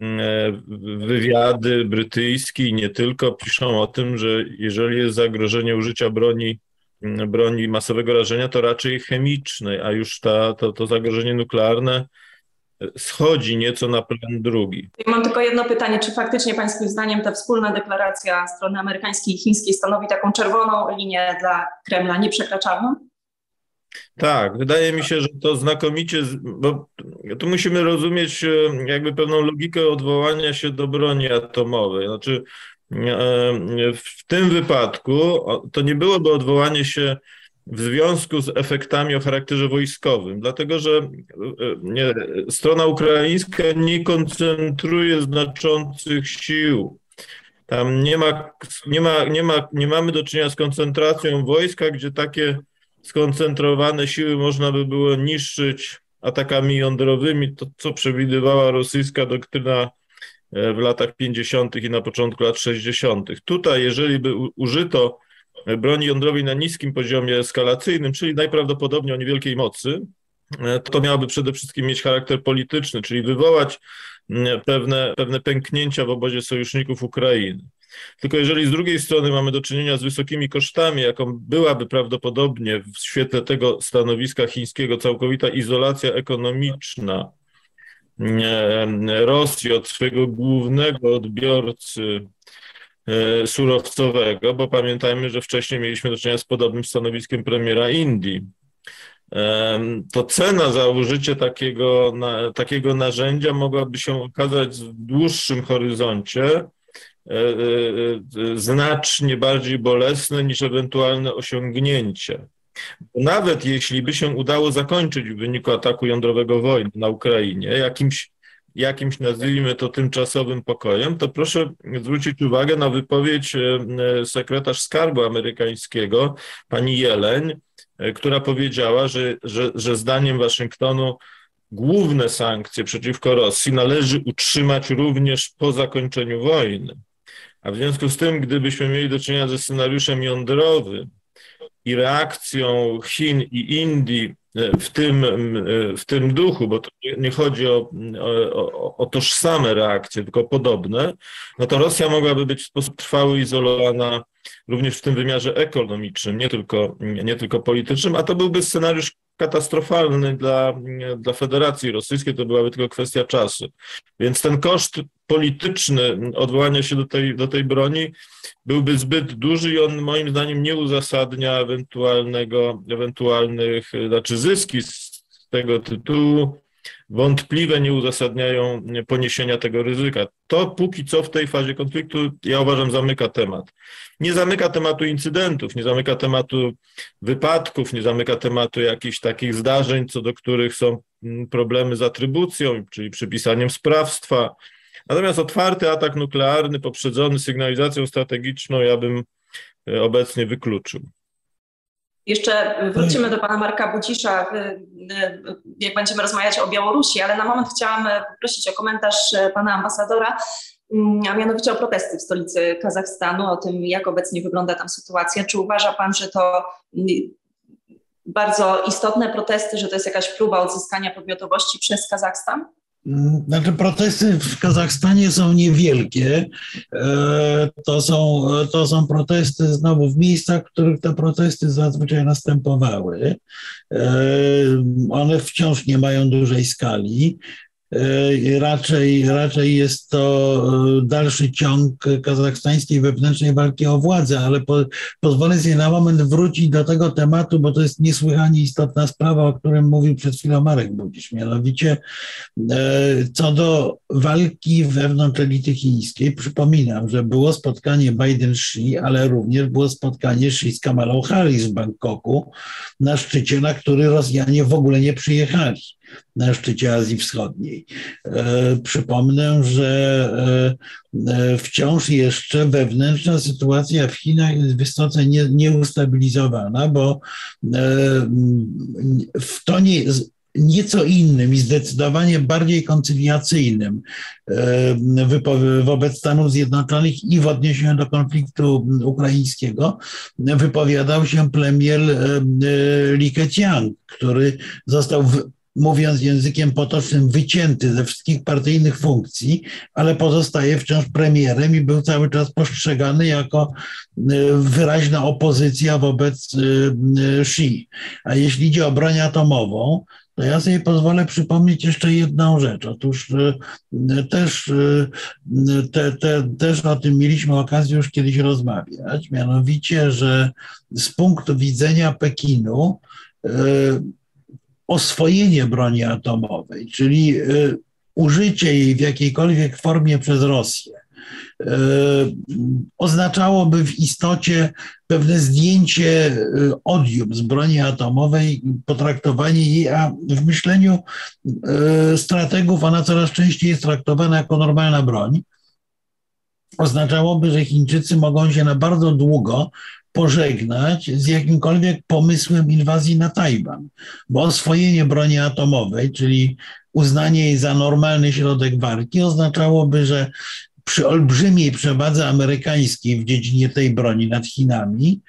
mm, wywiady brytyjskie i nie tylko piszą o tym, że jeżeli jest zagrożenie użycia broni, mm, broni masowego rażenia, to raczej chemicznej, a już ta, to, to zagrożenie nuklearne schodzi nieco na plan drugi. Mam tylko jedno pytanie, czy faktycznie Pańskim zdaniem ta wspólna deklaracja strony amerykańskiej i chińskiej stanowi taką czerwoną linię dla Kremla nieprzekraczalną? Tak, wydaje mi się, że to znakomicie, bo tu musimy rozumieć e, jakby pewną logikę odwołania się do broni atomowej. Znaczy, e, w tym wypadku to nie byłoby odwołanie się w związku z efektami o charakterze wojskowym, dlatego że e, nie, strona ukraińska nie koncentruje znaczących sił. Tam nie ma, nie, ma, nie, ma, nie mamy do czynienia z koncentracją wojska, gdzie takie skoncentrowane siły można by było niszczyć atakami jądrowymi, to co przewidywała rosyjska doktryna e, w latach 50. i na początku lat 60. Tutaj, jeżeli by użyto broni jądrowej na niskim poziomie eskalacyjnym, czyli najprawdopodobniej o niewielkiej mocy, e, to miałoby przede wszystkim mieć charakter polityczny, czyli wywołać pewne, pewne pęknięcia w obozie sojuszników Ukrainy. Tylko jeżeli z drugiej strony mamy do czynienia z wysokimi kosztami, jaką byłaby prawdopodobnie w świetle tego stanowiska chińskiego całkowita izolacja ekonomiczna Rosji od swojego głównego odbiorcy e, surowcowego, bo pamiętajmy, że wcześniej mieliśmy do czynienia z podobnym stanowiskiem premiera Indii. To cena za użycie takiego, takiego narzędzia mogłaby się okazać w dłuższym horyzoncie E, e, e, znacznie bardziej bolesne niż ewentualne osiągnięcie. Nawet jeśli by się udało zakończyć w wyniku ataku jądrowego wojny na Ukrainie jakimś, jakimś nazwijmy to tymczasowym pokojem, to proszę zwrócić uwagę na wypowiedź sekretarz skarbu amerykańskiego, pani Jeleń, która powiedziała, że, że, że zdaniem Waszyngtonu główne sankcje przeciwko Rosji należy utrzymać również po zakończeniu wojny. A w związku z tym, gdybyśmy mieli do czynienia ze scenariuszem jądrowym i reakcją Chin i Indii e, w tym, e, w tym duchu, bo to nie chodzi o, o, o tożsame reakcje, tylko podobne, no to Rosja mogłaby być w sposób trwały izolowana również w tym wymiarze ekonomicznym, nie tylko, nie tylko politycznym, a to byłby scenariusz katastrofalny dla, dla Federacji Rosyjskiej, to byłaby tylko kwestia czasu. Więc ten koszt polityczny odwołania się do tej, do tej broni byłby zbyt duży i on moim zdaniem nie uzasadnia ewentualnego, ewentualnych, znaczy zyski z tego tytułu wątpliwe nie uzasadniają poniesienia tego ryzyka. To póki co w tej fazie konfliktu, ja uważam, zamyka temat. Nie zamyka tematu incydentów, nie zamyka tematu wypadków, nie zamyka tematu jakichś takich zdarzeń, co do których są mm, problemy z atrybucją, czyli przypisaniem sprawstwa. Natomiast otwarty atak nuklearny poprzedzony sygnalizacją strategiczną ja bym e, obecnie wykluczył. Jeszcze wrócimy do pana Marka Bucisza, jak będziemy rozmawiać o Białorusi, ale na moment chciałam poprosić o komentarz pana ambasadora, mm, a mianowicie o protesty w stolicy Kazachstanu, o tym, jak obecnie wygląda tam sytuacja. Czy uważa pan, że to mm, bardzo istotne protesty, że to jest jakaś próba odzyskania podmiotowości przez Kazachstan? Znaczy, protesty w Kazachstanie są niewielkie. E, to są, to są protesty znowu w miejscach, w których te protesty zazwyczaj następowały. E, one wciąż nie mają dużej skali. E, raczej, raczej jest to e, dalszy ciąg kazachstańskiej wewnętrznej walki o władzę, ale po, pozwolę sobie na moment wrócić do tego tematu, bo to jest niesłychanie istotna sprawa, o którym mówił przed chwilą Marek Budzisz. Mianowicie e, co do walki wewnątrz elity chińskiej, przypominam, że było spotkanie Biden-Xi, ale również było spotkanie Xi z Kamalą Harris w Bangkoku na szczycie, na który Rosjanie w ogóle nie przyjechali na szczycie Azji Wschodniej. E, przypomnę, że e, e, wciąż jeszcze wewnętrzna sytuacja w Chinach jest wysoce nie, nieustabilizowana, bo w tonie nieco innym i zdecydowanie bardziej koncyliacyjnym wobec Stanów Zjednoczonych i w odniesieniu do konfliktu ukraińskiego wypowiadał się premier Li Keqiang, który został mówiąc językiem potocznym, wycięty ze wszystkich partyjnych funkcji, ale pozostaje wciąż premierem i był cały czas postrzegany jako y, wyraźna opozycja wobec y, y, Xi. A jeśli idzie o broń atomową, to ja sobie pozwolę przypomnieć jeszcze jedną rzecz. Otóż też, te, te, też o tym mieliśmy okazję już kiedyś rozmawiać, mianowicie, że z punktu widzenia Pekinu oswojenie broni atomowej, czyli użycie jej w jakiejkolwiek formie przez Rosję e, oznaczałoby w istocie pewne zdjęcie e, odium z broni atomowej, potraktowanie jej, a w myśleniu strategów ona coraz częściej jest traktowana jako normalna broń. Oznaczałoby, że Chińczycy mogą się na bardzo długo pożegnać z jakimkolwiek pomysłem inwazji na Tajwan, bo oswojenie broni atomowej, czyli uznanie jej za normalny środek walki oznaczałoby, że przy olbrzymiej przewadze amerykańskiej w dziedzinie tej broni nad Chinami,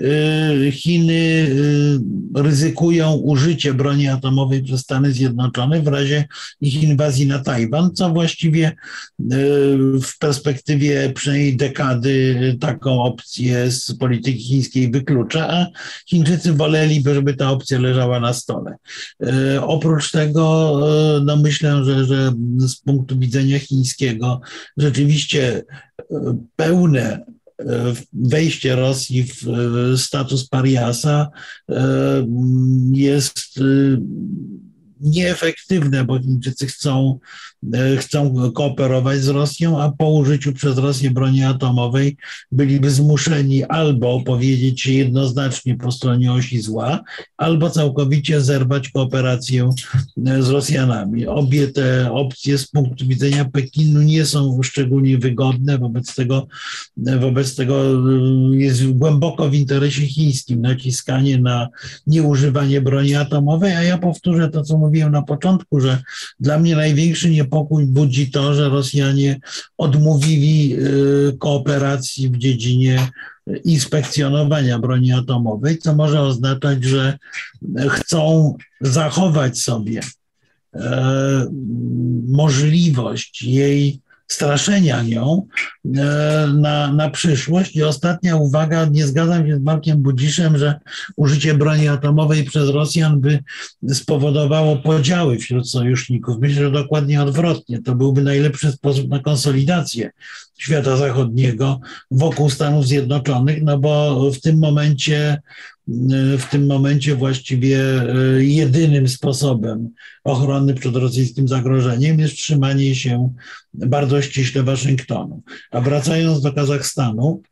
y, Chiny y, ryzykują użycie broni atomowej przez Stany Zjednoczone w razie ich inwazji na Tajwan, co właściwie y, w perspektywie przynajmniej dekady taką opcję z polityki chińskiej wyklucza, a Chińczycy woleliby, żeby ta opcja leżała na stole. Oprócz tego, no myślę, że, że z punktu widzenia chińskiego rzeczywiście rzeczywiście e, pełne e, wejście Rosji w e, status pariasa jest nieefektywne, bo Chińczycy chcą, e, chcą kooperować z Rosją, a po użyciu przez Rosję broni atomowej byliby zmuszeni albo powiedzieć się jednoznacznie po stronie osi zła, albo całkowicie zerwać kooperację e, z Rosjanami. Obie te opcje z punktu widzenia Pekinu nie są szczególnie wygodne, wobec tego, e, wobec tego jest głęboko w interesie chińskim naciskanie na nieużywanie broni atomowej, a ja powtórzę to, co mówiłem na początku, że dla mnie największy niepokój budzi to, że Rosjanie odmówili y, kooperacji w dziedzinie inspekcjonowania broni atomowej, co może oznaczać, że chcą zachować sobie e, możliwość jej straszenia nią e, na, na przyszłość. I ostatnia uwaga, nie zgadzam się z Markiem Budziszem, że użycie broni atomowej przez Rosjan by spowodowało podziały wśród sojuszników. Myślę, że dokładnie odwrotnie. To byłby najlepszy sposób na konsolidację świata zachodniego wokół Stanów Zjednoczonych, no bo w tym momencie w tym momencie właściwie e, jedynym sposobem ochrony przed rosyjskim zagrożeniem jest trzymanie się bardzo ściśle Waszyngtonu. A wracając do Kazachstanu,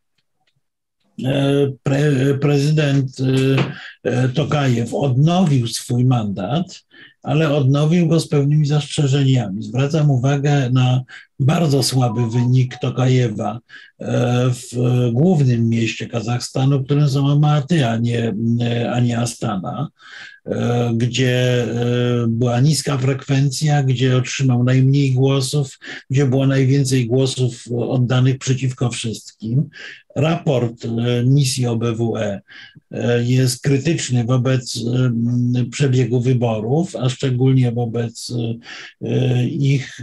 e, pre, prezydent e, Tokajew odnowił swój mandat ale odnowił go z pewnymi zastrzeżeniami. Zwracam uwagę na bardzo słaby wynik Tokajewa e, w głównym mieście Kazachstanu, którym są Almaty, a nie, a nie Astana, e, gdzie e, była niska frekwencja, gdzie otrzymał najmniej głosów, gdzie było najwięcej głosów oddanych przeciwko wszystkim. Raport misji OBWE jest krytyczny wobec przebiegu wyborów, a szczególnie wobec ich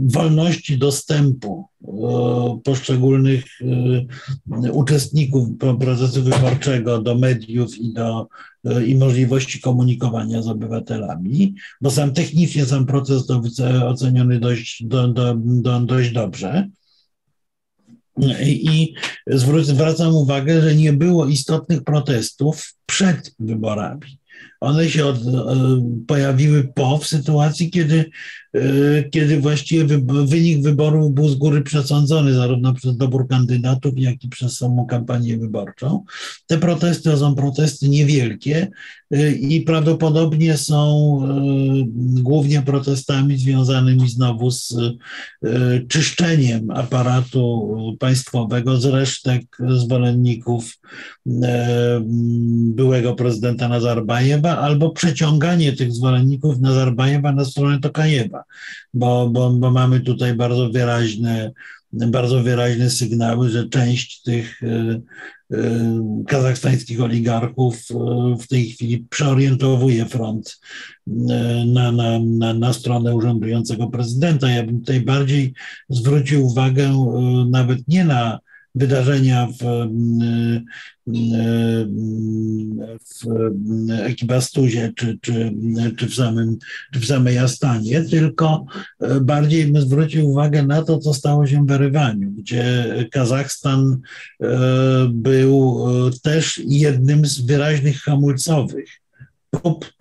wolności dostępu poszczególnych uczestników procesu wyborczego do mediów i do i możliwości komunikowania z obywatelami, bo sam technicznie sam proces to oceniony dość, do, do, do, dość dobrze. I zwracam uwagę, że nie było istotnych protestów przed wyborami. One się od, pojawiły po, w sytuacji, kiedy E, kiedy właściwie wynik wyborów był z góry przesądzony zarówno przez dobór kandydatów, jak i przez samą kampanię wyborczą. Te protesty to są protesty niewielkie e, i prawdopodobnie są e, głównie protestami związanymi znowu z czyszczeniem aparatu państwowego z resztek zwolenników byłego prezydenta Nazarbajewa albo przeciąganie tych zwolenników Nazarbajewa na stronę Tokajewa bo, bo, bo mamy tutaj bardzo wyraźne, bardzo wyraźne sygnały, że część tych e, e, kazachstańskich oligarchów e, w tej chwili przeorientowuje front na, na, na, na stronę urzędującego prezydenta. Ja bym tutaj bardziej zwrócił uwagę nawet nie na wydarzenia w, w Ekibastuzie czy, czy, czy, w samym, czy w samej Astanie, tylko bardziej bym zwrócił uwagę na to, co stało się w Erywaniu, gdzie Kazachstan był też jednym z wyraźnych hamulcowych prób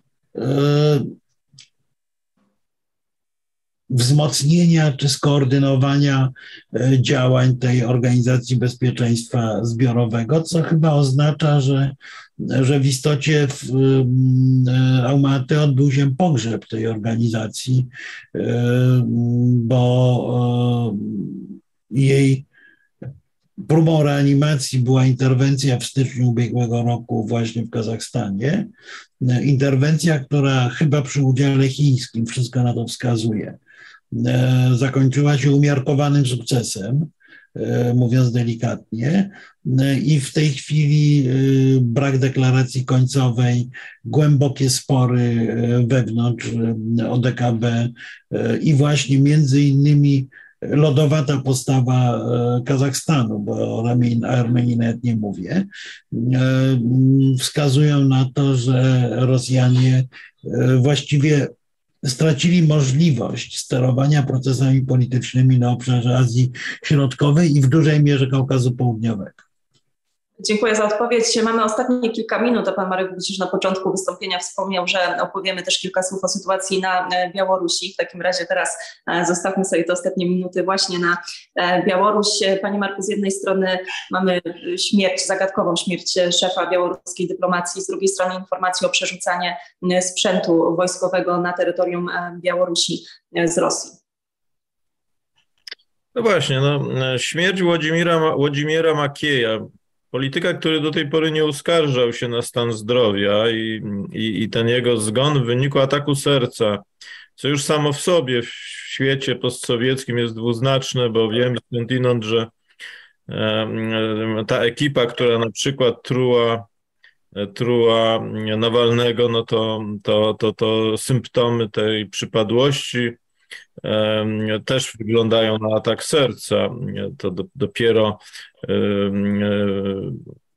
wzmocnienia czy skoordynowania e, działań tej Organizacji Bezpieczeństwa Zbiorowego, co chyba oznacza, że, że w istocie w e, Almaty odbył się pogrzeb tej organizacji, e, bo jej próbą reanimacji była interwencja w styczniu ubiegłego roku właśnie w Kazachstanie. Interwencja, która chyba przy udziale chińskim, wszystko na to wskazuje, zakończyła się umiarkowanym sukcesem, e, mówiąc delikatnie. E, I w tej chwili brak deklaracji końcowej, głębokie spory wewnątrz ODKB i właśnie między innymi lodowata postawa Kazachstanu, bo o Armenii nawet nie mówię, wskazują na to, że Rosjanie właściwie stracili możliwość sterowania procesami politycznymi na obszarze Azji Środkowej i w dużej mierze Kaukazu Południowego. Dziękuję za odpowiedź. Mamy ostatnie kilka minut, pan Marek Bucisz na początku wystąpienia wspomniał, że opowiemy też kilka słów o sytuacji na e, Białorusi. W takim razie teraz e, zostawmy sobie te ostatnie minuty właśnie na e, Białoruś. Panie Marku, z jednej strony mamy śmierć, zagadkową śmierć szefa białoruskiej dyplomacji, z drugiej strony informacje o przerzucaniu sprzętu wojskowego na terytorium Białorusi z Rosji. No właśnie, no, śmierć Włodzimira, Włodzimira Makieja, polityka, który do tej pory nie uskarżał się na stan zdrowia i, i, i ten jego zgon w wyniku ataku serca, co już samo w sobie w świecie postsowieckim jest dwuznaczne, bo wiem skądinąd, że ta ekipa, która na przykład truła, truła Nawalnego, no to, to, to, to symptomy tej przypadłości też wyglądają na atak serca. To do, dopiero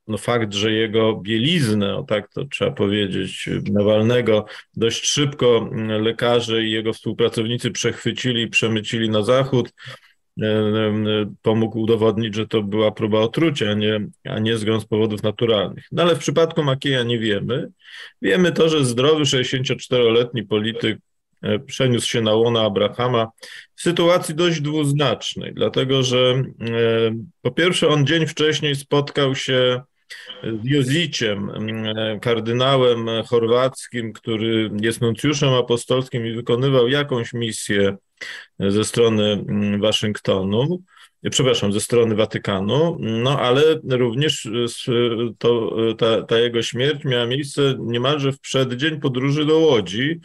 no fakt, że jego bieliznę, o tak to trzeba powiedzieć, Nawalnego, dość szybko lekarze i jego współpracownicy przechwycili i przemycili na zachód, pomógł udowodnić, że to była próba otrucia, a nie, a nie zgon z powodów naturalnych. No ale w przypadku Makieja nie wiemy. Wiemy to, że zdrowy 64-letni polityk E, przeniósł się na łona Abrahama w sytuacji dość dwuznacznej, dlatego że e, po pierwsze on dzień wcześniej spotkał się z Joziciem, e, kardynałem chorwackim, który jest nuncjuszem apostolskim i wykonywał jakąś misję ze strony Waszyngtonu, przepraszam, ze strony Watykanu, no ale również to, ta, ta jego śmierć miała miejsce niemalże w przeddzień podróży do Łodzi,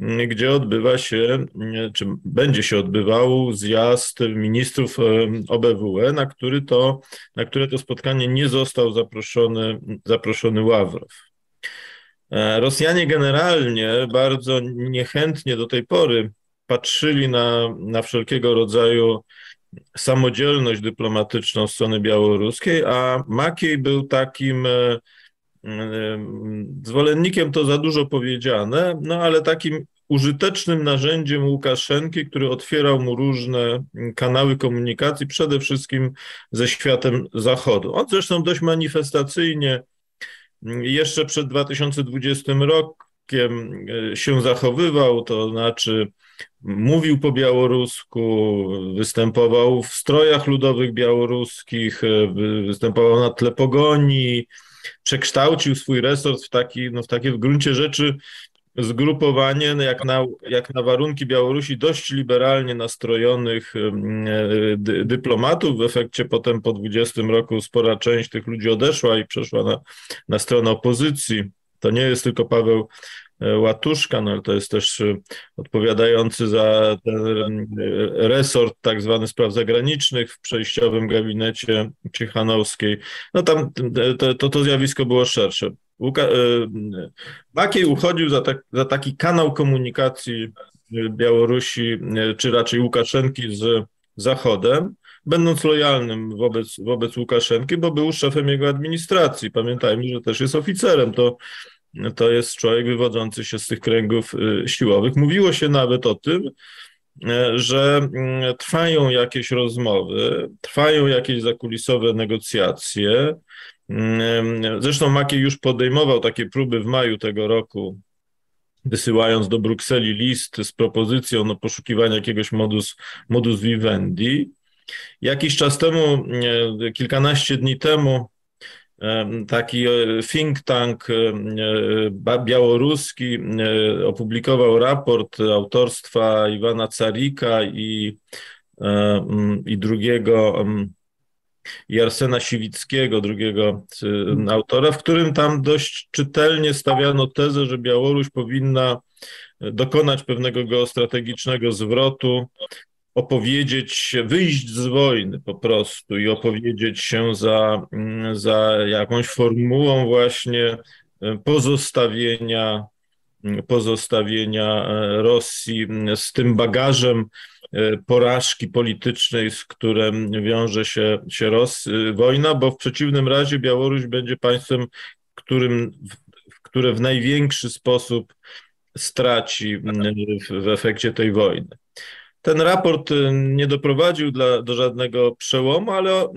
gdzie odbywa się, czy będzie się odbywał zjazd ministrów OBWE, na, który to, na które to spotkanie nie został zaproszony, zaproszony Ławrow. E, Rosjanie generalnie bardzo niechętnie do tej pory patrzyli na, na wszelkiego rodzaju samodzielność dyplomatyczną strony białoruskiej, a Makiej był takim e, zwolennikiem to za dużo powiedziane, no ale takim użytecznym narzędziem Łukaszenki, który otwierał mu różne kanały komunikacji, przede wszystkim ze światem Zachodu. On zresztą dość manifestacyjnie jeszcze przed 2020 rokiem e, się zachowywał, to znaczy mówił po białorusku, występował w strojach ludowych białoruskich, e, występował na tle pogoni, przekształcił swój resort w, taki, no w takie w gruncie rzeczy zgrupowanie, no jak na, jak na warunki Białorusi, dość liberalnie nastrojonych e, dyplomatów. W efekcie potem po 20 roku spora część tych ludzi odeszła i przeszła na, na stronę opozycji. To nie jest tylko Paweł Łatuszka, no ale to jest też e, odpowiadający za ten e, resort tak zwany spraw zagranicznych w przejściowym gabinecie Ciechanowskiej. No tam to, to, to zjawisko było szersze. Łuka, uchodził za, tak, za taki kanał komunikacji Białorusi, czy raczej Łukaszenki z Zachodem. będąc lojalnym wobec, wobec Łukaszenki, bo był szefem jego administracji. Pamiętajmy, że też jest oficerem. To, to jest człowiek wywodzący się z tych kręgów y, siłowych. Mówiło się nawet o tym, y, że mm, trwają jakieś rozmowy, trwają jakieś zakulisowe negocjacje. Mm, zresztą Makiej już podejmował takie próby w maju tego roku wysyłając do Brukseli list z propozycją no, poszukiwania jakiegoś modus, modus vivendi. Jakiś czas temu, kilkanaście dni temu, taki e, think tank białoruski opublikował raport autorstwa Iwana Carika i, i drugiego i Arsena Siwickiego, drugiego y, autora, w którym tam dość czytelnie stawiano tezę, że Białoruś powinna dokonać pewnego geostrategicznego zwrotu, opowiedzieć się, wyjść z wojny po prostu i opowiedzieć się za, mm, za jakąś formułą właśnie y, pozostawienia, y, pozostawienia Rosji z tym bagażem E, porażki politycznej, z którym wiąże się, się Ros, e, wojna, bo w przeciwnym razie Białoruś będzie państwem, którym, które w największy sposób straci w, w efekcie tej wojny. Ten raport e, nie doprowadził dla, do żadnego przełomu, ale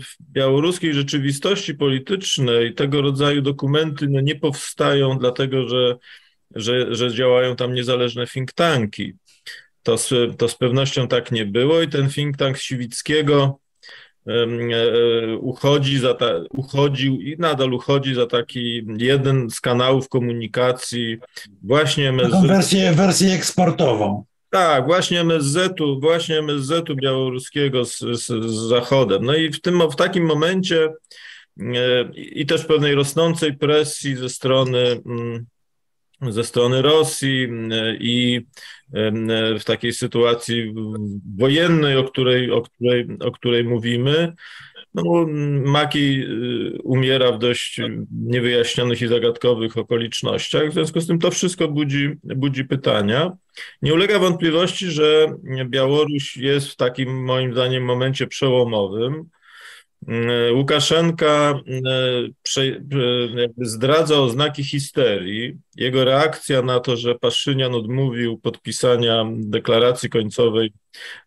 w białoruskiej rzeczywistości politycznej tego rodzaju dokumenty no, nie powstają, dlatego że, że, że działają tam niezależne think tanki to z, to z pewnością tak nie było i ten think tank Siwickiego e, uchodzi za ta, uchodził i nadal uchodzi za taki jeden z kanałów komunikacji właśnie. Taką wersję, wersję eksportową. Tak, właśnie MSZ-u, właśnie MSZ-u białoruskiego z, z, z Zachodem. No i w tym, w takim momencie e, i też pewnej rosnącej presji ze strony mm, ze strony Rosji i w takiej sytuacji wojennej, o której, o której, o której mówimy, no, Maki y, umiera w dość niewyjaśnionych i zagadkowych okolicznościach. W związku z tym to wszystko budzi, budzi pytania. Nie ulega wątpliwości, że Białoruś jest w takim, moim zdaniem, momencie przełomowym. E, Łukaszenka e, zdradza oznaki histerii. Jego reakcja na to, że Paszynian odmówił podpisania deklaracji końcowej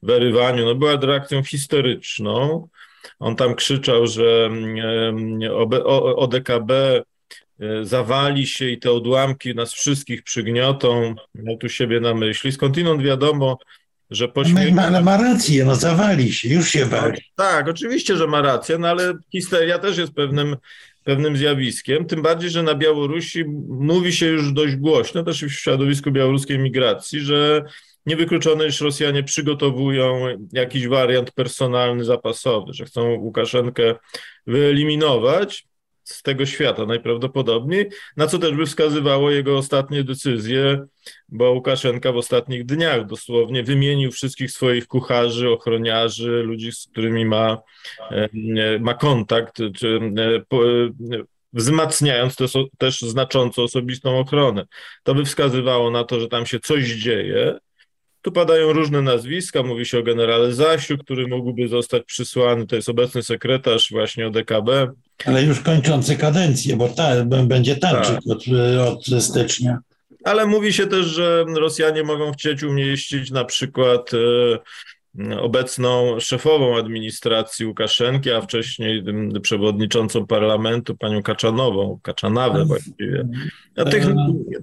w Erywaniu, no była reakcją historyczną. On tam krzyczał, że ODKB zawali się i te odłamki nas wszystkich przygniotą. Miał tu siebie na myśli. Skądinąd wiadomo, że pośmiechu... Ale ma rację, no zawali się, już się wali. Tak, oczywiście, że ma rację, no ale histeria też jest pewnym, pewnym zjawiskiem, tym bardziej, że na Białorusi mówi się już dość głośno, też w środowisku białoruskiej migracji, że niewykluczone, iż Rosjanie przygotowują jakiś wariant personalny, zapasowy, że chcą Łukaszenkę wyeliminować, z tego świata najprawdopodobniej, na co też by wskazywało jego ostatnie decyzje, bo Łukaszenka w ostatnich dniach dosłownie wymienił wszystkich swoich kucharzy, ochroniarzy, ludzi, z którymi ma, e, ma kontakt, czy, e, wzmacniając też, też znacząco osobistą ochronę. To by wskazywało na to, że tam się coś dzieje, tu padają różne nazwiska, mówi się o generale Zasiu, który mógłby zostać przysłany, to jest obecny sekretarz właśnie ODKB. Ale już kończący kadencję, bo ta, będzie tańczyć tak. od, od stycznia. Ale mówi się też, że Rosjanie mogą chcieć umieścić na przykład e, obecną szefową administracji Łukaszenki, a wcześniej przewodniczącą parlamentu, panią Kaczanową, Kaczanawę właściwie. A tych,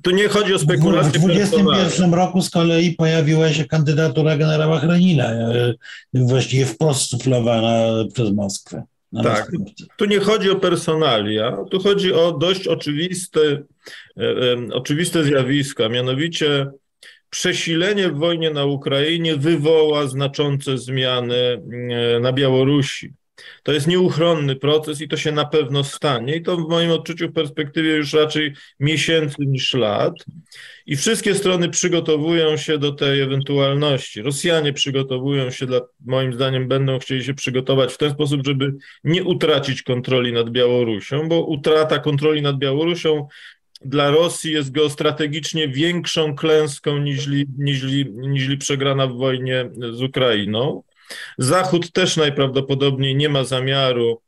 tu nie chodzi o spekulacje. W 2021 roku z kolei pojawiła się kandydatura generała Hrenina, e, właściwie wprost suflowana przez Moskwę. Tak, tu nie chodzi o personalia, tu chodzi o dość oczywiste, e, e, oczywiste zjawiska, mianowicie przesilenie w wojnie na Ukrainie wywoła znaczące zmiany e, na Białorusi. To jest nieuchronny proces i to się na pewno stanie. I to w moim odczuciu w perspektywie już raczej miesięcy niż lat. I wszystkie strony przygotowują się do tej ewentualności. Rosjanie przygotowują się, dla, moim zdaniem, będą chcieli się przygotować w ten sposób, żeby nie utracić kontroli nad Białorusią, bo utrata kontroli nad Białorusią dla Rosji jest geostrategicznie większą klęską niż, niż, niż przegrana w wojnie z Ukrainą. Zachód też najprawdopodobniej nie ma zamiaru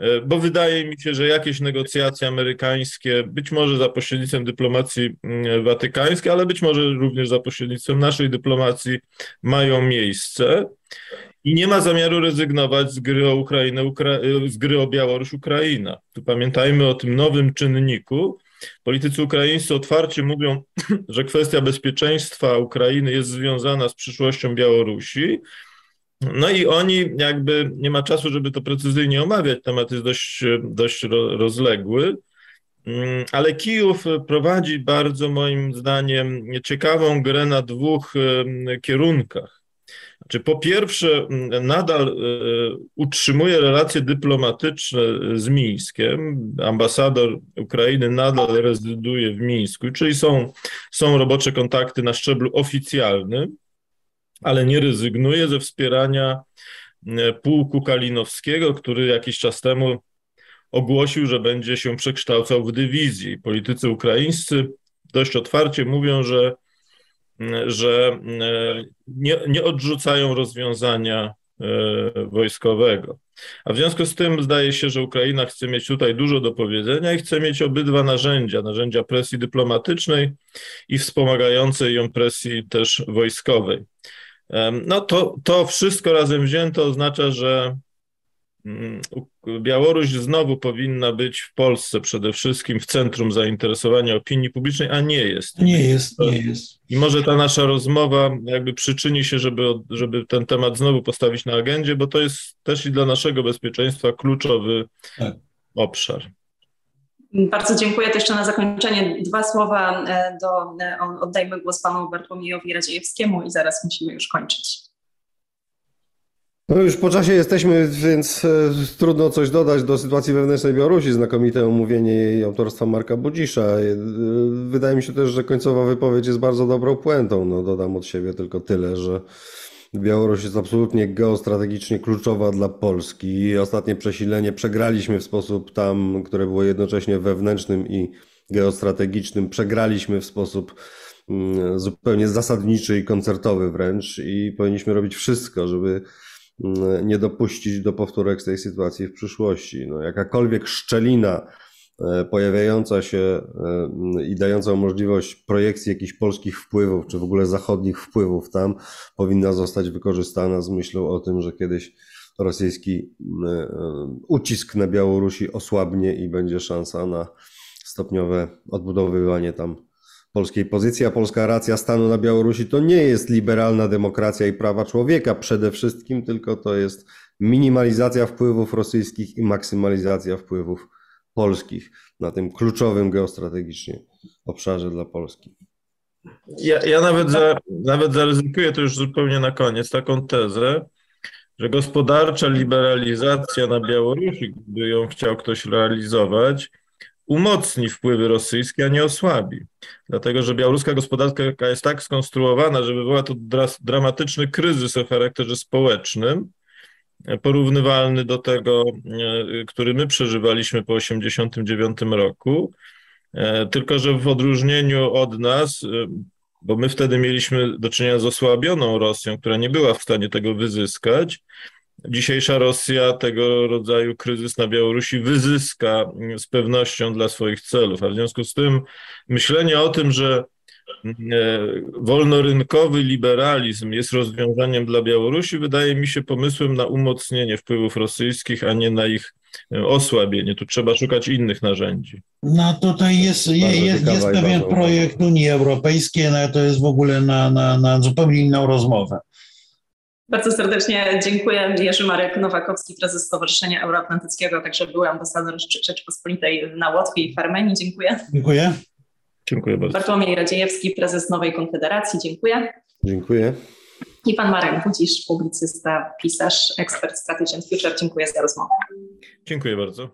E, bo wydaje mi się, że jakieś negocjacje amerykańskie, być może za pośrednictwem dyplomacji mm, watykańskiej, ale być może również za pośrednictwem naszej dyplomacji mają miejsce. I nie ma zamiaru rezygnować z gry o Ukrainę, Ukra z gry o Białoruś-Ukraina. Tu pamiętajmy o tym nowym czynniku. Politycy ukraińscy otwarcie mówią, że kwestia bezpieczeństwa Ukrainy jest związana z przyszłością Białorusi, no i oni jakby nie ma czasu, żeby to precyzyjnie omawiać, temat jest dość, dość rozległy, mm, ale Kijów prowadzi bardzo moim zdaniem ciekawą grę na dwóch kierunkach. Znaczy, po pierwsze, nadal e, utrzymuje relacje dyplomatyczne z Mińskiem. Ambasador Ukrainy nadal rezyduje w Mińsku, czyli są, są robocze kontakty na szczeblu oficjalnym ale nie rezygnuje ze wspierania e, pułku kalinowskiego, który jakiś czas temu ogłosił, że będzie się przekształcał w dywizji. Politycy ukraińscy dość otwarcie mówią, że, że e, nie, nie odrzucają rozwiązania e, wojskowego. A w związku z tym zdaje się, że Ukraina chce mieć tutaj dużo do powiedzenia i chce mieć obydwa narzędzia: narzędzia presji dyplomatycznej i wspomagającej ją presji też wojskowej. No to, to wszystko razem wzięte oznacza, że mm, Białoruś znowu powinna być w Polsce przede wszystkim w centrum zainteresowania opinii publicznej, a nie jest. Nie jest, nie jest. I może ta nasza rozmowa jakby przyczyni się, żeby, żeby ten temat znowu postawić na agendzie, bo to jest też i dla naszego bezpieczeństwa kluczowy tak. obszar. Bardzo dziękuję. To jeszcze na zakończenie dwa słowa e, do, e, oddajmy głos panu Bartłomiejowi Radziejewskiemu i zaraz musimy już kończyć. No już po czasie jesteśmy, więc e, trudno coś dodać do sytuacji wewnętrznej Białorusi. Znakomite omówienie jej autorstwa Marka Budzisza. Wydaje mi się też, że końcowa wypowiedź jest bardzo dobrą puentą. No, dodam od siebie tylko tyle, że Białoruś jest absolutnie geostrategicznie kluczowa dla Polski. Ostatnie przesilenie przegraliśmy w sposób tam, które było jednocześnie wewnętrznym i geostrategicznym. Przegraliśmy w sposób mm, zupełnie zasadniczy i koncertowy wręcz i powinniśmy robić wszystko, żeby nie dopuścić do powtórek z tej sytuacji w przyszłości. No, jakakolwiek szczelina E, pojawiająca się e, i dająca możliwość projekcji jakichś polskich wpływów, czy w ogóle zachodnich wpływów tam, powinna zostać wykorzystana z myślą o tym, że kiedyś rosyjski e, ucisk na Białorusi osłabnie i będzie szansa na stopniowe odbudowywanie tam polskiej pozycji, a polska racja stanu na Białorusi to nie jest liberalna demokracja i prawa człowieka przede wszystkim, tylko to jest minimalizacja wpływów rosyjskich i maksymalizacja wpływów polskich na tym kluczowym geostrategicznie obszarze dla Polski. Ja, ja nawet, za, nawet zaryzykuję to już zupełnie na koniec taką tezę, że gospodarcza liberalizacja na Białorusi, gdyby ją chciał ktoś realizować, umocni wpływy rosyjskie, a nie osłabi. Dlatego, że białoruska gospodarka jest tak skonstruowana, że wywoła to dramatyczny kryzys o charakterze społecznym, porównywalny do tego, e, który my przeżywaliśmy po 1989 roku, e, tylko że w odróżnieniu od nas, e, bo my wtedy mieliśmy do czynienia z osłabioną Rosją, która nie była w stanie tego wyzyskać, dzisiejsza Rosja tego rodzaju kryzys na Białorusi wyzyska z pewnością dla swoich celów. A w związku z tym myślenie o tym, że E, wolnorynkowy liberalizm jest rozwiązaniem dla Białorusi, wydaje mi się pomysłem na umocnienie wpływów rosyjskich, a nie na ich e, osłabienie. Tu trzeba szukać innych narzędzi. No tutaj jest, jest, jest pewien projekt Unii Europejskiej, no to jest w ogóle na, na, na zupełnie inną rozmowę. Bardzo serdecznie dziękuję. Jerzy Marek Nowakowski, prezes Stowarzyszenia Euroatlantyckiego, także były ambasador Rzeczypospolitej na Łotwie i w Armenii. Dziękuję. Dziękuję. Dziękuję bardzo. Bartłomiej Radziejewski, prezes Nowej Konfederacji. Dziękuję. Dziękuję. I pan Marek Budzisz, publicysta, pisarz, ekspert Strategy and Future. Dziękuję za rozmowę. Dziękuję bardzo.